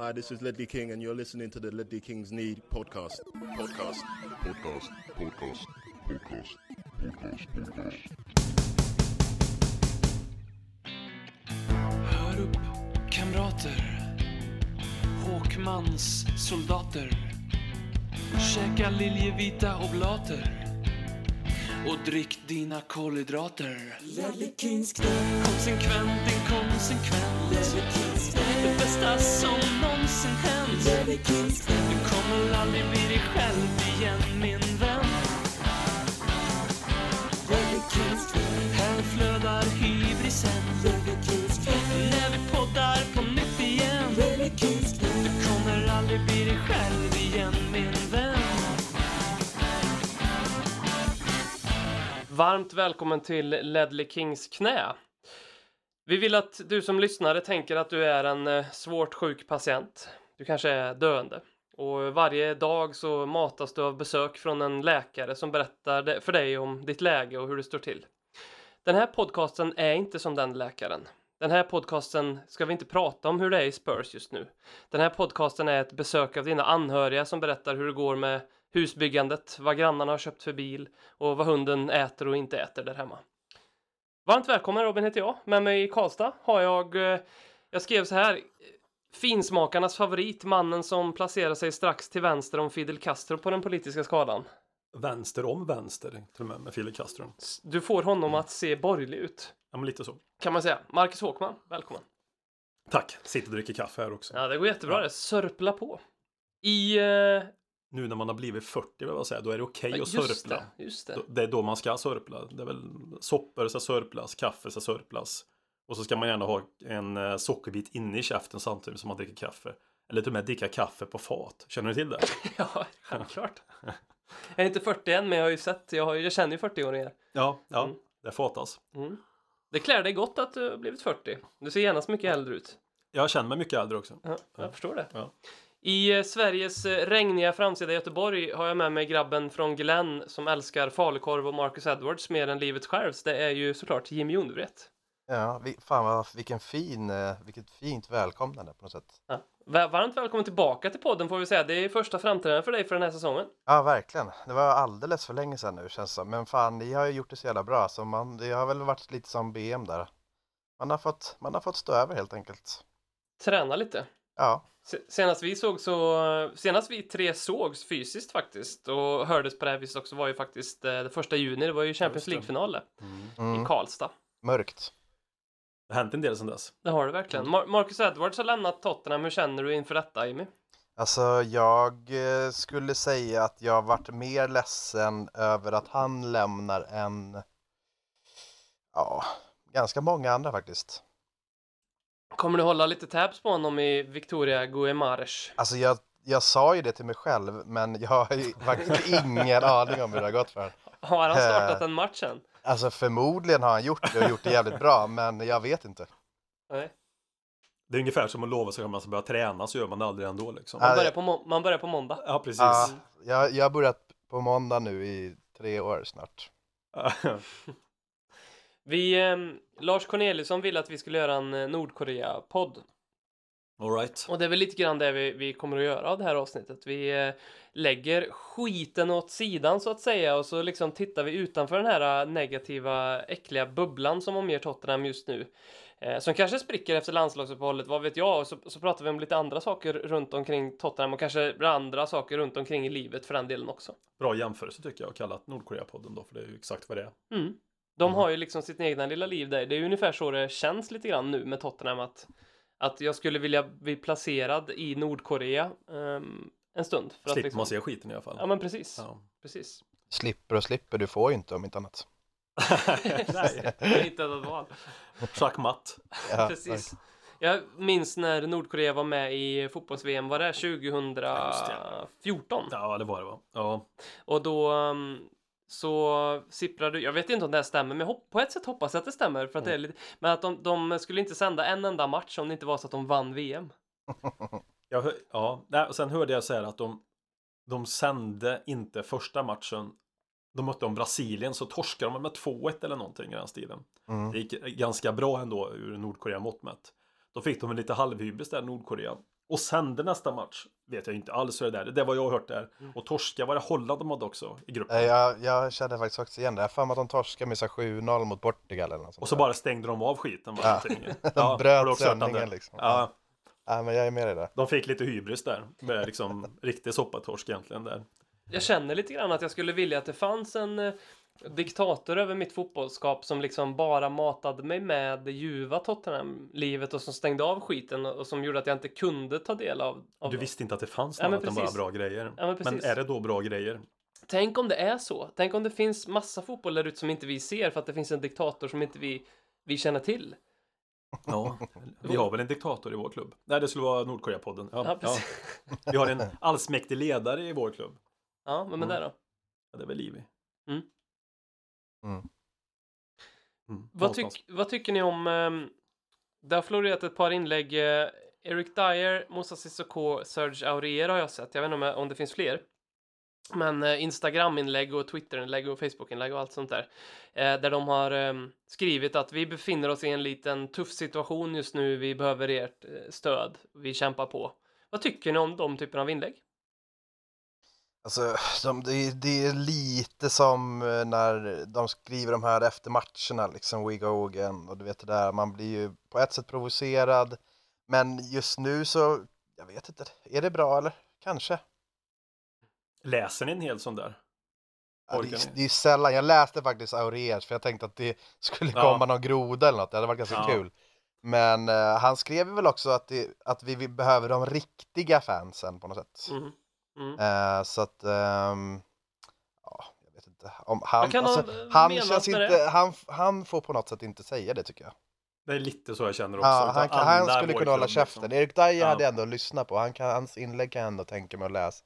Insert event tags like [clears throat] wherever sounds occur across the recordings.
Hi, this is Ledley King, and you're listening to the Ledley Kings Need podcast. Podcast. Podcast. Podcast. Podcast. Podcast. Podcast. Hör upp, kamrater. Håkmans soldater. Käka liljevita oblater. Och drick dina kolhydrater. Konsekvent, inkonsekvent. Det bästa som någonsin hänt. Du kommer aldrig bli dig själv igen, min Varmt välkommen till Ledley Kings knä. Vi vill att du som lyssnare tänker att du är en eh, svårt sjuk patient. Du kanske är döende. Och varje dag så matas du av besök från en läkare som berättar för dig om ditt läge och hur det står till. Den här podcasten är inte som den läkaren. Den här podcasten ska vi inte prata om hur det är i Spurs just nu. Den här podcasten är ett besök av dina anhöriga som berättar hur det går med husbyggandet, vad grannarna har köpt för bil och vad hunden äter och inte äter där hemma. Varmt välkommen Robin heter jag. Med mig i Karlstad har jag, eh, jag skrev så här, finsmakarnas favorit, mannen som placerar sig strax till vänster om Fidel Castro på den politiska skalan. Vänster om vänster, till och med med Fidel Castro. Du får honom att se borgerlig ut, Ja, men lite så. kan man säga. Marcus Håkman, välkommen. Tack! Sitter och dricker kaffe här också. Ja, det går jättebra Ja. det. Sörpla på. I... Eh, Nu när man har blivit 40, vill jag säga, då är det okej ja, att sörpla. det, just det. Det är då man ska sörpla. Det är väl soppor ska sörplas, kaffe ska sörplas. Och så ska man gärna ha en eh, sockerbit inne i käften samtidigt som man dricker kaffe. Eller till och med dricka kaffe på fat. Känner du till det? [laughs] Ja, självklart. Jag är inte 40 än, men jag har ju sett, jag, har, jag känner ju 40-åringar. Ja, ja. Mm. Det fatas. Mm. Det klär dig gott att du har blivit 40. Du ser genast mycket äldre ut. Jag känner mig mycket äldre också. Ja, jag förstår det. Ja. I eh, Sveriges eh, regniga framsida Göteborg har jag med mig grabben från Glenn som älskar falukorv och Marcus Edwards mer än livet självt. Det är ju såklart Jimmy Jonevret. Ja, vi, fan vad, vilken fin, eh, vilket fint välkomnande på något sätt. Ja. Va- Varmt välkommen tillbaka till podden får vi säga. Det är första framträdandet för dig för den här säsongen. Ja, verkligen. Det var alldeles för länge sedan nu känns det som. Men fan, ni har ju gjort det så jävla bra. Så man, det har väl varit lite som BM där. Man har fått, man har fått stå över helt enkelt. Träna lite. Ja, Se- Senast vi såg så, senast vi tre sågs fysiskt faktiskt och hördes på det här viset också var ju faktiskt eh, det första juni, det var ju Champions. League-final där, i mm, Karlstad. mörkt. Det har hänt en del sedan dess. Det har det verkligen. Mar- Marcus Edwards har lämnat Tottenham, hur känner du inför detta Jimmy? Alltså, jag eh, skulle säga att jag varit mer ledsen över att han lämnar än, ja, ganska många andra faktiskt. Kommer du hålla lite tabs på honom i Victoria Guimares? Alltså, jag, jag sa ju det till mig själv, men jag har ju faktiskt ingen aning om hur det har gått för honom. Har han startat en match än? Alltså förmodligen har han gjort det och gjort det jävligt bra, men jag vet inte. Nej. Det är ungefär som att lova sig att man ska börja träna så gör man det aldrig ändå liksom. Man börjar på, må- man börjar på måndag. Ja, precis. Ja, jag, jag har börjat på måndag nu i tre år snart. [laughs] Vi, ehm, Lars Corneliusson ville att vi skulle göra en eh, Nordkorea-podd. All right. Och det är väl lite grann det vi, vi kommer att göra av det här avsnittet. Vi eh, lägger skiten åt sidan så att säga och så liksom tittar vi utanför den här eh, negativa, äckliga bubblan som omger Tottenham just nu. Eh, som kanske spricker efter landslagsuppehållet, vad vet jag? Och så, så pratar vi om lite andra saker runt omkring Tottenham och kanske andra saker runt omkring i livet för den delen också. Bra jämförelse tycker jag att kalla Nordkorea-podden då, för det är ju exakt vad det är. Mm. De har ju liksom sitt egna lilla liv där. Det är ungefär så det känns lite grann nu med Tottenham att, att jag skulle vilja bli placerad i Nordkorea ehm, en stund. För att Slipper liksom... man se skiten i alla fall. Ja men precis. Ja. precis. Slipper och slipper, du får ju inte om inte annat. [laughs] Nej, Inte ett val. schackmatt. Ja, Precis. Jag minns när Nordkorea var med i fotbolls-VM, var det just 2014? Ja, det var det va. Ja. Och då um, så sipprade, jag vet inte om det här stämmer, men på ett sätt hoppas jag att det stämmer. För att det är lite, men att de, de skulle inte sända en enda match om det inte var så att de vann VM. [laughs] Jag, hör- ja. Och sen hörde jag här att de, de sände inte första matchen. De mötte om Brasilien så torskade de med 2-1 eller någonting i den stilen. Mm. Det gick ganska bra ändå ur Nordkorea mått mätt. Då fick de en lite halvhybris där Nordkorea. Och sände nästa match. Vet jag inte alls hur det är. Det är vad jag har hört där. Mm. Och torska var det Holland de hade också i gruppen. Eh, Jag, jag kände faktiskt också igen det. Jag för mig att de torskade med så här 7-0 mot Portugal eller något sånt Och så där. bara stängde de av skiten. Var [laughs] Ja. De du bröt sändningen liksom. Ja, Ja, men jag är med i det. de fick lite hybris där. Med liksom riktig soppatorsk egentligen där. Jag känner lite grann att jag skulle vilja att det fanns en eh, diktator över mitt fotbollsskap som liksom bara matade mig med det ljuva Tottenham-livet och som stängde av skiten och som gjorde att jag inte kunde ta del av, av Du visste inte att det fanns Ja, men något än bara bra grejer. Ja, men precis. är det då bra grejer? Tänk om det är så. Tänk om det finns massa fotboll där ute som inte vi ser för att det finns en diktator som inte vi, vi känner till. Ja, [laughs] vi har väl en diktator i vår klubb? Nej, det skulle vara Nordkorea-podden. Ja, Ja, ja. precis. Vi har en allsmäktig ledare i vår klubb. Ja, men med Mm. det då? Ja, det är väl Livi. Mm. Mm. Mm, Vad, tyck, vad tycker ni om... ehm, det har florerat ett par inlägg. eh, Eric Dyer, Moussa Sissoko, Serge Aurier har jag sett. Jag vet inte om, om det finns fler. Men eh, Instagram-inlägg och Twitter-inlägg och Facebook-inlägg och allt sånt där. Eh, där de har ehm, skrivit att vi befinner oss i en liten tuff situation just nu. Vi behöver ert eh, stöd. Vi kämpar på. Vad tycker ni om de typerna av inlägg? Alltså, [sighs] de, det, är- det är lite som eh, när de skriver de här efter matcherna, liksom We Go Again och du vet det där, man blir ju på ett sätt provocerad. Men just nu så, jag vet inte, är det bra eller? Kanske. Läser ni en hel sån där? Ja, det, det är sällan, jag läste faktiskt Aurelius för jag tänkte att det [laughs] skulle Ja. komma någon groda eller något, det hade varit ganska Ja. kul. Men eh, han skrev ju väl också att, det, att vi, vi behöver de riktiga fansen på något sätt. Mm. Mm. Eh, så att, ehm, ja, jag vet inte. Om han, Vad kan alltså, han, eh, han känns med inte, det? han, han får på något sätt inte säga det tycker jag. Det är lite så jag känner också. Ja, han, kan, alla han skulle vår kunna hålla klubb, käften. liksom. Erik Dyer Ja. hade jag ändå lyssnat på, han kan, hans inlägg kan jag ändå tänka mig att läsa.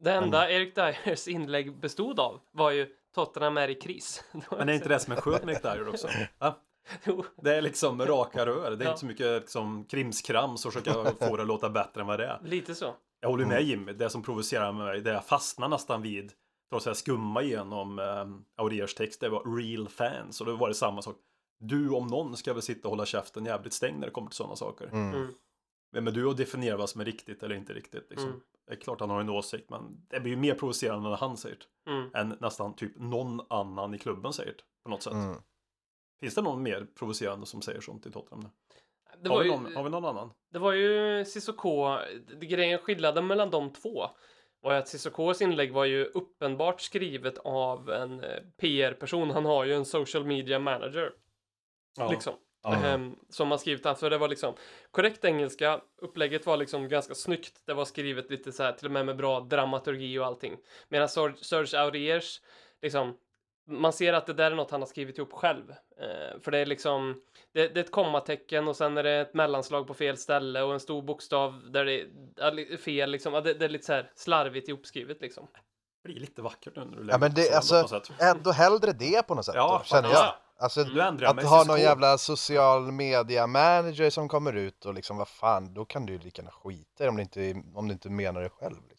Det enda Eric Dyers inlägg bestod av var ju Tottenham är i kris. [laughs] Men är inte det som är skönt med Nick Dyer också? [laughs] Ja, Jo. det är liksom raka rör. Det är Ja. inte så mycket liksom, krimskrams och försöka [laughs] få det att låta bättre än vad det är. Lite så. Jag håller med Mm. Jimmy. Det som provocerar mig, det jag fastnar nästan vid trots att jag skumma igenom um, Auriers text, det var real fans. Och då var det samma sak. Du om någon ska väl sitta och hålla käften jävligt stängd när det kommer till sådana saker. Mm. Mm. Vem är du och definiera vad som är riktigt eller inte riktigt? Liksom. Mm. Det är klart han har en åsikt, men det blir ju mer provocerande när han säger det. Mm. Än nästan typ någon annan i klubben säger det. På något sätt. Mm. Finns det någon mer provocerande som säger sånt i Tottenham? nu? Det har, vi ju, någon, har vi någon annan? det var ju Cissoko, grejen skillnaden mellan de två var ju att Cissokos inlägg var ju uppenbart skrivet av en eh, PR-person. Han har ju en social media manager. Ja. Liksom. Ehm, som har skrivit alltså det var liksom korrekt engelska, upplägget var liksom ganska snyggt, det var skrivet lite så här till och med med bra dramaturgi och allting. Medan Serge, Serge Auriers, liksom, man ser att det där är något han har skrivit ihop själv. Ehm, för det är liksom, det, det är ett kommatecken och sen är det ett mellanslag på fel ställe och en stor bokstav där det är fel liksom. Det, det är lite så här slarvigt ihopskrivet liksom. Det blir lite vackert nu när du Ja men det, alltså, sådana på något sätt. ändå hellre det på något sätt Ja, då, känner jag. Alltså, att ha någon jävla social media manager som kommer ut och liksom vad fan, då kan du ju lika gärna skita om du inte, om du inte menar det själv. Liksom.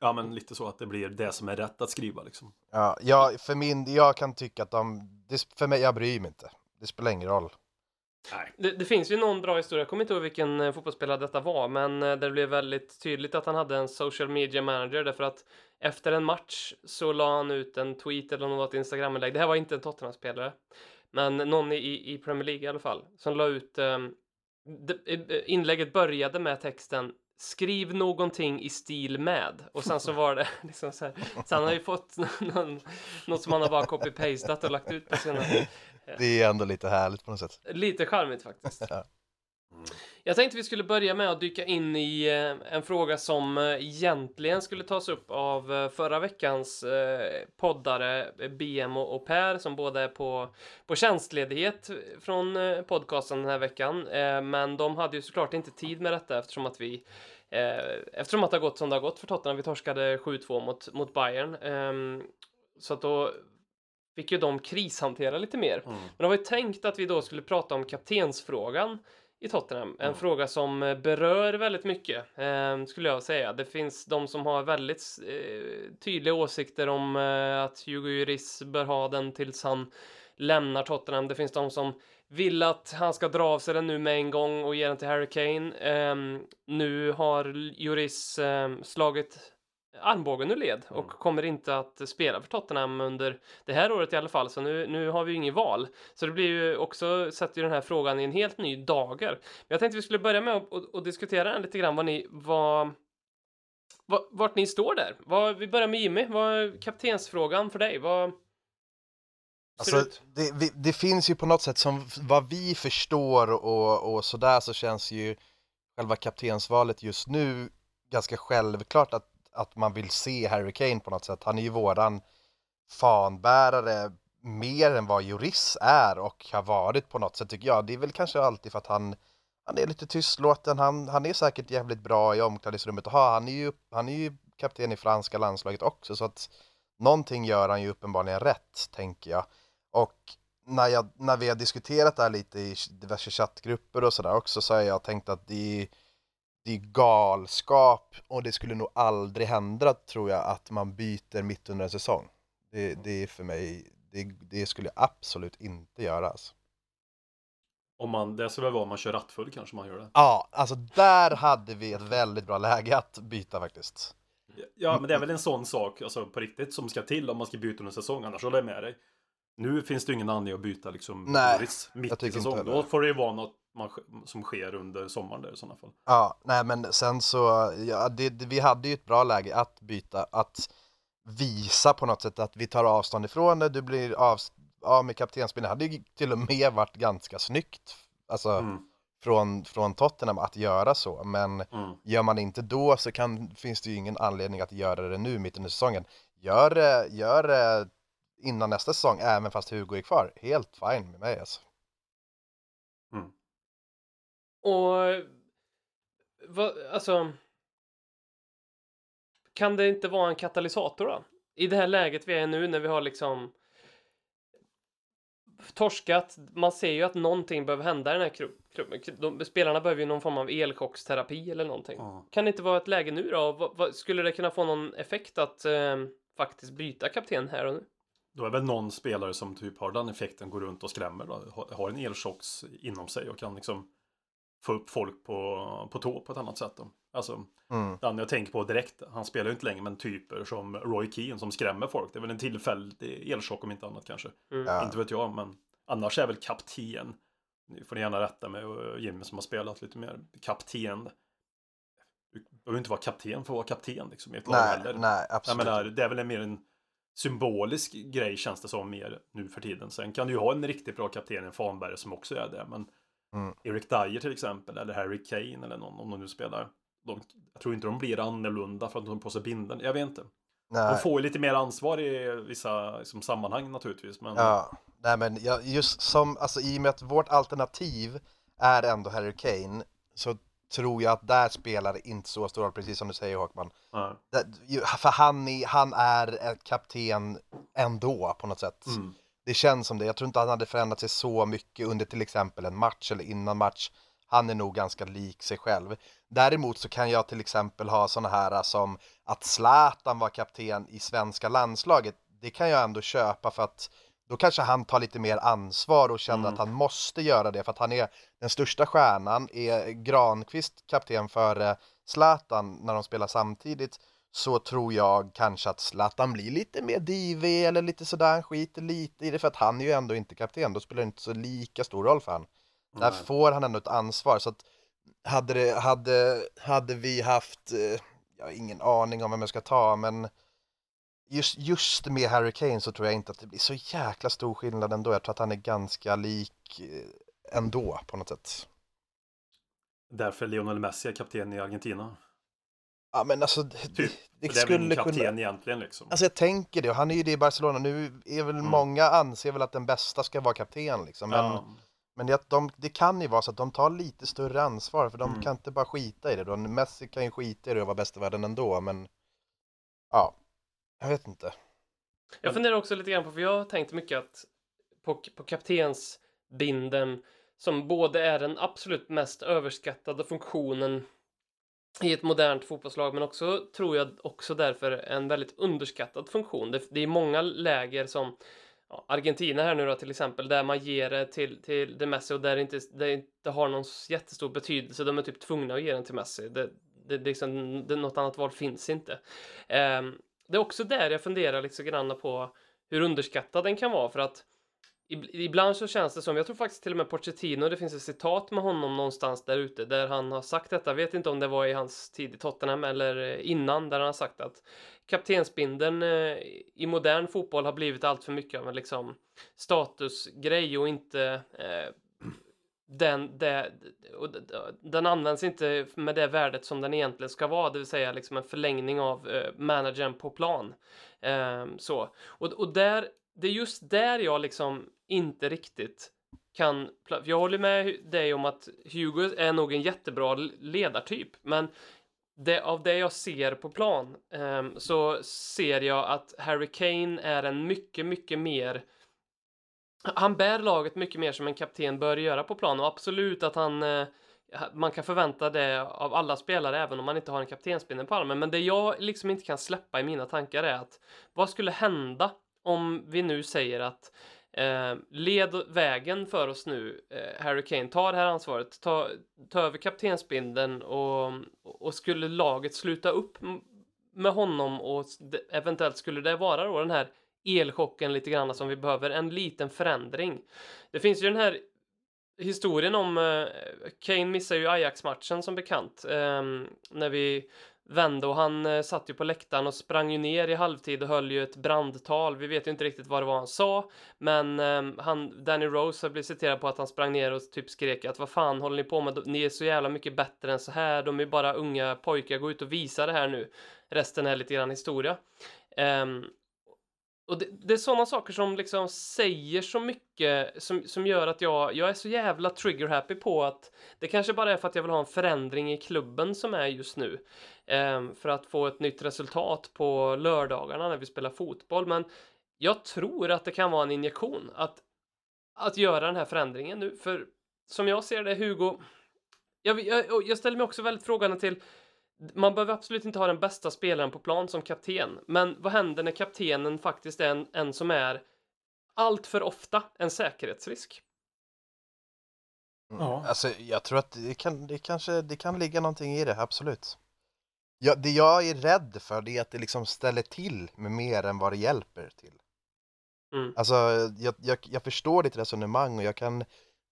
Ja, men lite så att det blir det som är rätt att skriva liksom. Ja, jag, för min, jag kan tycka att de, det, för mig, jag bryr mig inte. Det spelar ingen roll. Nej. Det, det finns ju någon bra historia, jag kommer inte ihåg vilken eh, fotbollsspelare detta var, men eh, det blev väldigt tydligt att han hade en social media manager därför att efter en match så la han ut en tweet eller något Instagram-inlägg. Det här var inte en Tottenham-spelare, men någon i, i Premier League i alla fall, som la ut um, inlägget började med texten Skriv någonting i stil med. Och sen så var det [laughs] liksom så här. Så han har ju fått [laughs] någon, något som han har bara copy-pastat och lagt ut på sina Det är ändå lite härligt på något sätt. Lite charmigt faktiskt. Ja. Jag tänkte vi skulle börja med att dyka in i eh, en fråga som eh, egentligen skulle tas upp av eh, förra veckans poddare BM och, Per som båda är på, på tjänstledighet från podcasten den här veckan. Men de hade ju såklart inte tid med detta eftersom att vi eftersom att det har gått som det har gått för Tottenham. Vi torskade 7-2 mot, mot Bayern. Ehm, så att då fick ju de krishantera lite mer. Mm. Men det var ju tänkt att vi då skulle prata om kaptensfrågan i Tottenham. En Mm. fråga som eh, berör väldigt mycket, eh, skulle jag säga. Det finns de som har väldigt eh, tydliga åsikter om eh, att Hugo Lloris bör ha den tills han lämnar Tottenham. Det finns de som vill att han ska dra av sig den nu med en gång och ge den till Harry Kane. Ehm, nu har Juris ehm, slagit armbågen ur led och Mm. kommer inte att spela för Tottenham under det här året i alla fall. Så nu, nu har vi ju inget val. Så det blir ju också, sätter ju den här frågan i en helt ny dager. Men jag tänkte vi skulle börja med att att- att diskutera den lite grann vad ni, vad, vad, vart ni står där. Vad, vi börjar med Jimmy. Vad är kaptensfrågan för dig? Vad Alltså, det, det finns ju på något sätt som vad vi förstår och, och sådär så känns ju själva kaptensvalet just nu ganska självklart att, att man vill se Harry Kane på något sätt. Han är ju våran fanbärare mer än vad Juris är och har varit på något sätt tycker jag. Det är väl kanske alltid för att han, han är lite tystlåten, han, han är säkert jävligt bra i omklädningsrummet att ha, han, är ju, han är ju kapten i franska landslaget också så att någonting gör han ju uppenbarligen rätt, tänker jag. Och när, jag, när vi har diskuterat det här lite i diverse chattgrupper och sådär också så har jag tänkt att det är, det är galskap och det skulle nog aldrig hända tror jag att man byter mitt under en säsong. Det, det är för mig, det, det skulle absolut inte göras. Om man, det skulle väl vara om man kör rattfull kanske man gör det. Ja, alltså där hade vi ett väldigt bra läge att byta faktiskt. Ja, men det är väl en sån sak, alltså på riktigt, som ska till om man ska byta under säsong, annars håller jag med dig. Nu finns det ingen anledning att byta liksom Nej, Boris mitt i säsong. Då får det ju vara något man, som sker under sommaren där i sådana fall. Ja, nej men sen så, ja, det, det, vi hade ju ett bra läge att byta, att visa på något sätt att vi tar avstånd ifrån det, du blir av, av med kaptensbindeln. Det hade ju till och med varit ganska snyggt, alltså Mm, från, från Tottenham att göra så, men mm. gör man inte då så kan, finns det ju ingen anledning att göra det nu mitt under säsongen. Gör det, gör det innan nästa säsong, även fast Hugo är kvar. Helt fine med mig alltså. Och vad, alltså. Kan det inte vara en katalysator då? I det här läget vi är nu när vi har liksom torskat. Man ser ju att någonting behöver hända i den här klubben. De, spelarna behöver ju någon form av elchocksterapi eller någonting. Ja. Kan det inte vara ett läge nu då? Vad, vad, skulle det kunna få någon effekt att eh, faktiskt byta kapten här och nu? Då är väl någon spelare som typ har den effekten, går runt och skrämmer, då, har- en elchocks inom sig och kan liksom få upp folk på, på tå på ett annat sätt. Då. Alltså, Mm. den jag tänker på direkt, han spelar ju inte längre, men typer som Roy Keane som skrämmer folk. Det är väl en tillfällig elchock om inte annat kanske. Mm. Ja. Inte vet jag, men annars är väl kapten. Nu får ni gärna rätta mig och Jimmy som har spelat lite mer. Kapten. Du behöver inte vara kapten för att vara kapten liksom, i ett lag Nej, heller. nej, Jag absolut. menar, det är väl en mer en symbolisk grej känns det som mer nu för tiden. Sen kan du ju ha en riktigt bra kapten, en Fanberg som också är det. Men Mm. Eric Dyer till exempel, eller Harry Kane eller någon, om de nu spelar. De, jag tror inte de blir annorlunda för att de har på sig bindeln. Jag vet inte. De nej. får ju lite mer ansvar i vissa liksom, sammanhang naturligtvis. Men Ja, nej men just som, alltså i och med att vårt alternativ är ändå Harry Kane så tror jag att där spelar det inte så stor roll, precis som du säger Håkman. ju- för han är, han är en kapten ändå på något sätt. Mm. Det känns som det. Jag tror inte han hade förändrat sig så mycket under till exempel en match eller innan match. Han är nog ganska lik sig själv. Däremot så kan jag till exempel ha sådana här som att Zlatan var kapten i svenska landslaget. Det kan jag ändå köpa för att då kanske han tar lite mer ansvar och känner Mm. att han måste göra det för att han är den största stjärnan. Är Granqvist kapten för Zlatan när de spelar samtidigt så tror jag kanske att Zlatan blir lite mer divig eller lite sådär, han skiter lite i det för att han är ju ändå inte kapten, då spelar det inte så lika stor roll för han. Där Nej. får han ändå ett ansvar så att hade, det, hade, hade vi haft, eh, jag har ingen aning om vem jag ska ta men just, just med Harry Kane så tror jag inte att det blir så jäkla stor skillnad ändå, jag tror att han är ganska lik eh, ändå på något sätt. Därför Lionel Messi är kapten i Argentina. Ja men alltså det, Typ. det, det skulle kapten kunna egentligen liksom. Alltså jag tänker det, och han är ju det i Barcelona. Nu är väl Mm. många anser väl att den bästa ska vara kapten liksom. Men, ja. men det, att de, det kan ju vara så att de tar lite större ansvar för de Mm. kan inte bara skita i det. Då. Messi kan ju skita i det och vara bäst i världen ändå men ja, jag vet inte. Jag funderar också lite grann på, för jag har tänkt mycket att på, på kaptensbinden som både är den absolut mest överskattade funktionen i ett modernt fotbollslag, men också tror jag också därför en väldigt underskattad funktion. Det, det är många läger som ja, Argentina här nu då till exempel, där man ger det till, till det Messi och där det inte, det inte har någon jättestor betydelse. De är typ tvungna att ge den till Messi. Det, det, det, liksom, det, något annat val finns inte. Um, det är också där jag funderar lite grann på hur underskattad den kan vara för att Ibland så känns det som, jag tror faktiskt till och med Pochettino, det finns ett citat med honom någonstans där ute där han har sagt detta, jag vet inte om det var i hans tid i Tottenham eller eh, innan, där han har sagt att kaptensbindeln eh, i modern fotboll har blivit allt för mycket av en liksom statusgrej och inte eh, den, det, och den används inte med det värdet som den egentligen ska vara, det vill säga liksom en förlängning av eh, managern på plan. Eh, så. Och, och där, det är just där jag liksom inte riktigt kan... Jag håller med dig om att Hugo är nog en jättebra ledartyp, men det, av det jag ser på plan eh, så ser jag att Harry Kane är en mycket, mycket mer han bär laget mycket mer som en kapten bör göra på plan och absolut att han eh, man kan förvänta det av alla spelare även om man inte har en kaptensbindel på armen. Men det jag liksom inte kan släppa i mina tankar är att vad skulle hända om vi nu säger att eh, led vägen för oss nu, eh, Harry Kane, ta det här ansvaret, ta, ta över kaptensbindeln och, och skulle laget sluta upp med honom och eventuellt skulle det vara då den här elchocken lite grann som vi behöver, en liten förändring. Det finns ju den här historien om eh, Kane missar ju Ajax-matchen som bekant eh, när vi vände och han eh, satt ju på läktaren och sprang ju ner i halvtid och höll ju ett brandtal. Vi vet ju inte riktigt vad det var han sa, men eh, han, Danny Rose har blivit citerad på att han sprang ner och typ skrek att vad fan håller ni på med? Ni är så jävla mycket bättre än så här. De är bara unga pojkar. Gå ut och visa det här nu. Resten är lite grann historia. Um, och det, det är sådana saker som liksom säger så mycket som, som gör att jag, jag är så jävla trigger-happy på att det kanske bara är för att jag vill ha en förändring i klubben som är just nu. Eh, för att få ett nytt resultat på lördagarna när vi spelar fotboll. Men jag tror att det kan vara en injektion att, att göra den här förändringen nu. För som jag ser det, Hugo, jag, jag, jag ställer mig också väldigt frågande till man behöver absolut inte ha den bästa spelaren på plan som kapten, men vad händer när kaptenen faktiskt är en, en som är allt för ofta en säkerhetsrisk? Mm. Ja. Alltså, jag tror att det kan, det kanske, det kan ligga någonting i det, absolut. Ja, det jag är rädd för det är att det liksom ställer till med mer än vad det hjälper till. Mm. Alltså, jag, jag, jag förstår ditt resonemang och jag kan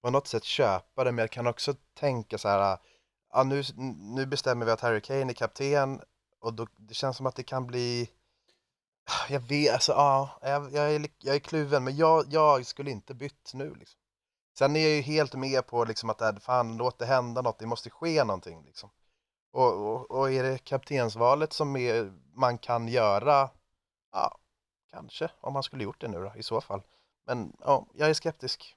på något sätt köpa det, men jag kan också tänka så här, ja, nu, nu bestämmer vi att Harry Kane är kapten och då, det känns som att det kan bli jag vet, alltså ja, jag, jag, är, jag är kluven, men jag, jag skulle inte bytt nu liksom. Sen är jag ju helt med på liksom att äh, fan, låt det hända något, det måste ske någonting liksom. Och, och, och är det kaptensvalet som är, man kan göra, ja, kanske, om man skulle gjort det nu då, i så fall. Men ja, jag är skeptisk.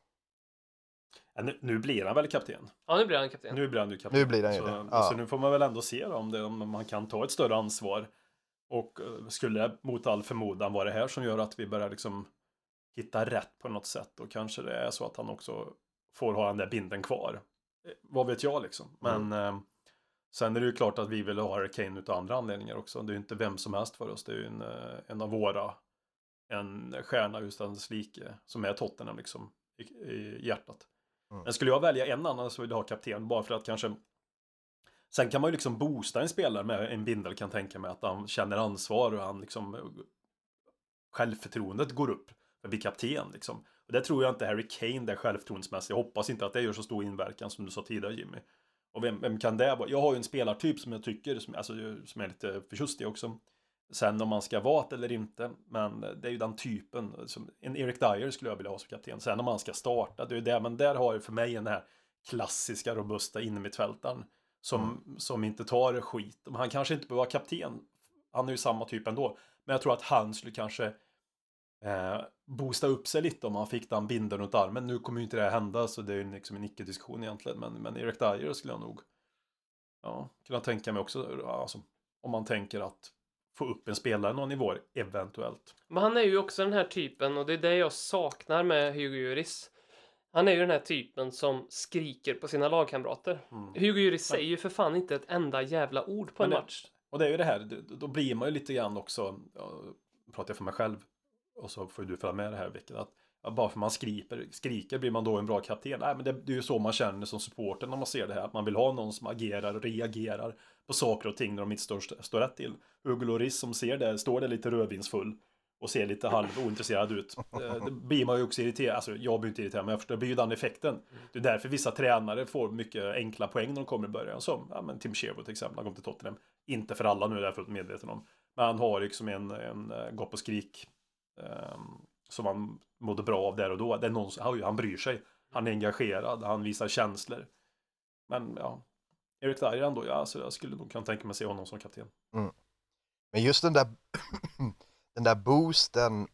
Nu, nu, blir han väl kapten? Ja, nu blir han kapten. Nu blir han ju kapten. Nu blir han ju så, det. Ja. Så nu får man väl ändå se då, om, det, om man kan ta ett större ansvar. Och uh, skulle mot all förmodan vara det här som gör att vi börjar liksom hitta rätt på något sätt. Och kanske det är så att han också får ha den där binden kvar. Eh, vad vet jag liksom. Men mm. uh, sen är det ju klart att vi vill ha Harry Kane utav andra anledningar också. Det är ju inte vem som helst för oss. Det är ju en, uh, en av våra. En stjärna utan like. Som är Tottenham liksom. I, i hjärtat. Mm. Men skulle jag välja en annan så vill jag ha kapten bara för att kanske Sen kan man ju liksom boosta en spelare med en bindel kan tänka mig att han känner ansvar och han liksom eh, Självförtroendet går upp för att bli kapten liksom. Och det tror jag inte Harry Kane det självförtroendemässigt. Jag hoppas inte att det gör så stor inverkan som du sa tidigare Jimmy. Och vem, vem kan det vara? Jag har ju en spelartyp som jag tycker, som, alltså, som är lite förtjust i också. Sen om man ska vara det eller inte, men det är ju den typen. Som, en Eric Dyer skulle jag vilja ha som kapten. Sen om man ska starta, det är ju det, men där har ju för mig den här klassiska robusta innermittfältaren. Som, mm. som inte tar skit. Han kanske inte behöver vara kapten. Han är ju samma typ ändå. Men jag tror att han skulle kanske eh, boosta upp sig lite om han fick den binden runt armen. Nu kommer ju inte det här hända så det är ju liksom en icke-diskussion egentligen. Men, men Erik Dyer skulle jag nog ja, kunna tänka mig också. Alltså, om man tänker att få upp en spelare någon nivå eventuellt. Men han är ju också den här typen och det är det jag saknar med Hugo Lloris. Han är ju den här typen som skriker på sina lagkamrater. Mm. Hugo Lloris säger ju för fan inte ett enda jävla ord på en det, match. Och det är ju det här, då blir man ju lite grann också, pratar jag för mig själv, och så får du följa med det här vilket att bara för man skriker, skriker blir man då en bra kapten. Nej, men det, det är ju så man känner som supporter när man ser det här. Att man vill ha någon som agerar och reagerar på saker och ting när de inte står, står rätt till. Hugo Lloris som ser det, står där lite rödvinsfull och ser lite halv ointresserad ut. Eh, det blir man ju också irriterad, alltså jag blir inte irriterad men jag förstår, det blir ju den effekten. Det är därför vissa tränare får mycket enkla poäng när de kommer i början. Som ja, men Tim Sherwood till exempel, han kom till Tottenham. Inte för alla nu, det är jag fullt medveten om. Men han har liksom en, en eh, gå på skrik um, som han mådde bra av där och då. Det är någon, han, han bryr sig. Han är engagerad, han visar känslor. Men ja, Erik Dyer ändå, ja, alltså, jag skulle nog kunna tänka mig se honom som kapten. Men just den där, [clears throat] den där boosten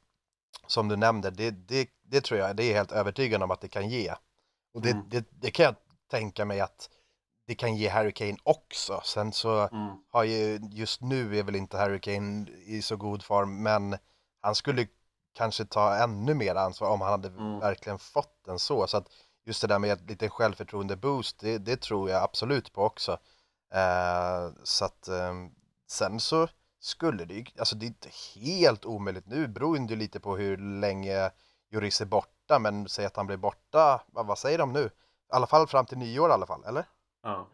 som du nämnde, det, det, det tror jag, det är helt övertygande om att det kan ge. Och det, Mm. det, det kan jag tänka mig att det kan ge Harry Kane också. Sen så Mm. har ju, just nu är väl inte Harry Kane i så god form, men han skulle kanske ta ännu mer ansvar om han hade Mm. verkligen fått den så. Så att just det där med ett liten självförtroende-boost, det, det tror jag absolut på också. Eh, så att eh, sen så skulle det ju, alltså det är inte helt omöjligt nu, beroende ju lite på hur länge Juris är borta, men säg att han blir borta, vad, vad säger de nu? I alla fall fram till nyår i alla fall, eller? Ja.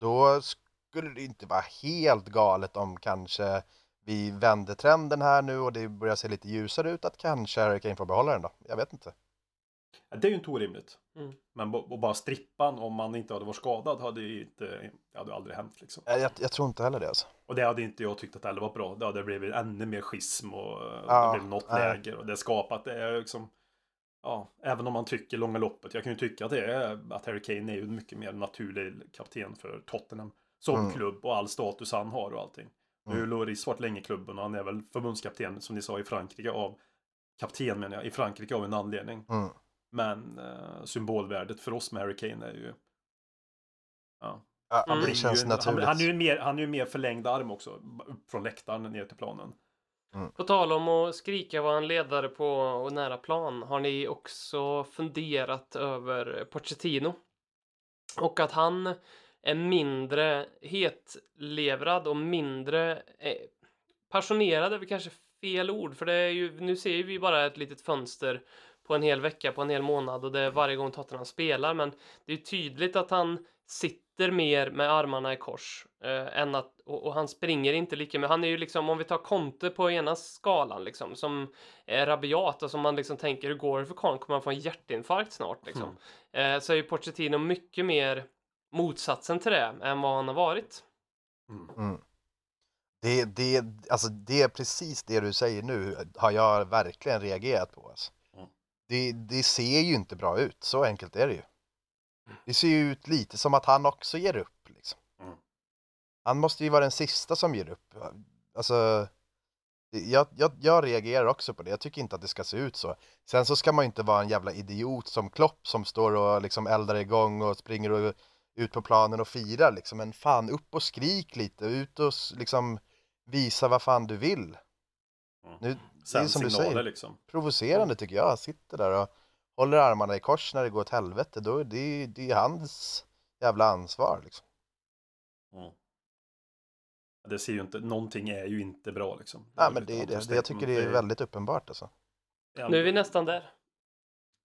Då skulle det inte vara helt galet om kanske vi vänder trenden här nu och det börjar se lite ljusare ut att kanske Harry Kane får behålla den då. Jag vet inte. Ja, Det är ju inte orimligt. Mm. Men och bara strippan om man inte hade varit skadad hade ju inte, det hade aldrig hänt liksom. Jag, jag, tror inte heller det alltså. Och det hade inte jag tyckt att det heller var bra. Det hade blivit ännu mer schism och eh, Ja, det blev något nej. läger och det skapat det är liksom Ja, även om man tycker långa loppet. Jag kan ju tycka att det är att Harry Kane är ju en mycket mer naturlig kapten för Tottenham. Som Mm. klubb och all status han har och allting. Nu har ju Mm. Loris varit länge i klubben och han är väl förbundskapten som ni sa i Frankrike av kapten menar jag, i Frankrike av en anledning. Mm. Men eh, symbolvärdet för oss med Harry Kane är ju Ja, Ja, Mm. det blir känns ju naturligt. Han, han, är ju mer, han är ju mer förlängd arm också. Upp från läktaren ner till planen. På tal om att skrika vara en ledare på och nära plan har ni också funderat över Pochettino. Och att han är mindre hetlevrad och mindre eh, passionerad är väl kanske fel ord för det är ju, nu ser vi bara ett litet fönster på en hel vecka, på en hel månad och det är varje gång Tottenham spelar men det är tydligt att han sitter mer med armarna i kors eh, än att, och, och han springer inte lika mycket. Han är ju liksom, om vi tar Conte på ena skalan liksom, som är rabiat och som man liksom tänker hur går det för Conte? Kommer han få en hjärtinfarkt snart liksom? Eh, så är ju Pochettino mycket mer motsatsen till det än vad han har varit. Mm. Mm. Det, det, alltså det är precis det du säger nu har jag verkligen reagerat på. Alltså. Mm. Det, det ser ju inte bra ut, så enkelt är det ju. Det ser ju ut lite som att han också ger upp. Liksom. Mm. Han måste ju vara den sista som ger upp. Alltså, jag, jag, jag reagerar också på det. Jag tycker inte att det ska se ut så. Sen så ska man ju inte vara en jävla idiot som Klopp som står och liksom eldar igång och springer och, ut på planen och firar liksom. Men fan, upp och skrik lite. Ut och liksom visa vad fan du vill. Mm. Nu, det är Sen som du säger. liksom. provocerande tycker jag. Sitter där och håller armarna i kors när det går åt helvete. Då är det, det är hans jävla ansvar liksom. Mm. Det ser ju inte, någonting är ju inte bra liksom. Ja, är men det är det. understatement. Jag tycker det är väldigt uppenbart alltså. Nu är vi nästan där.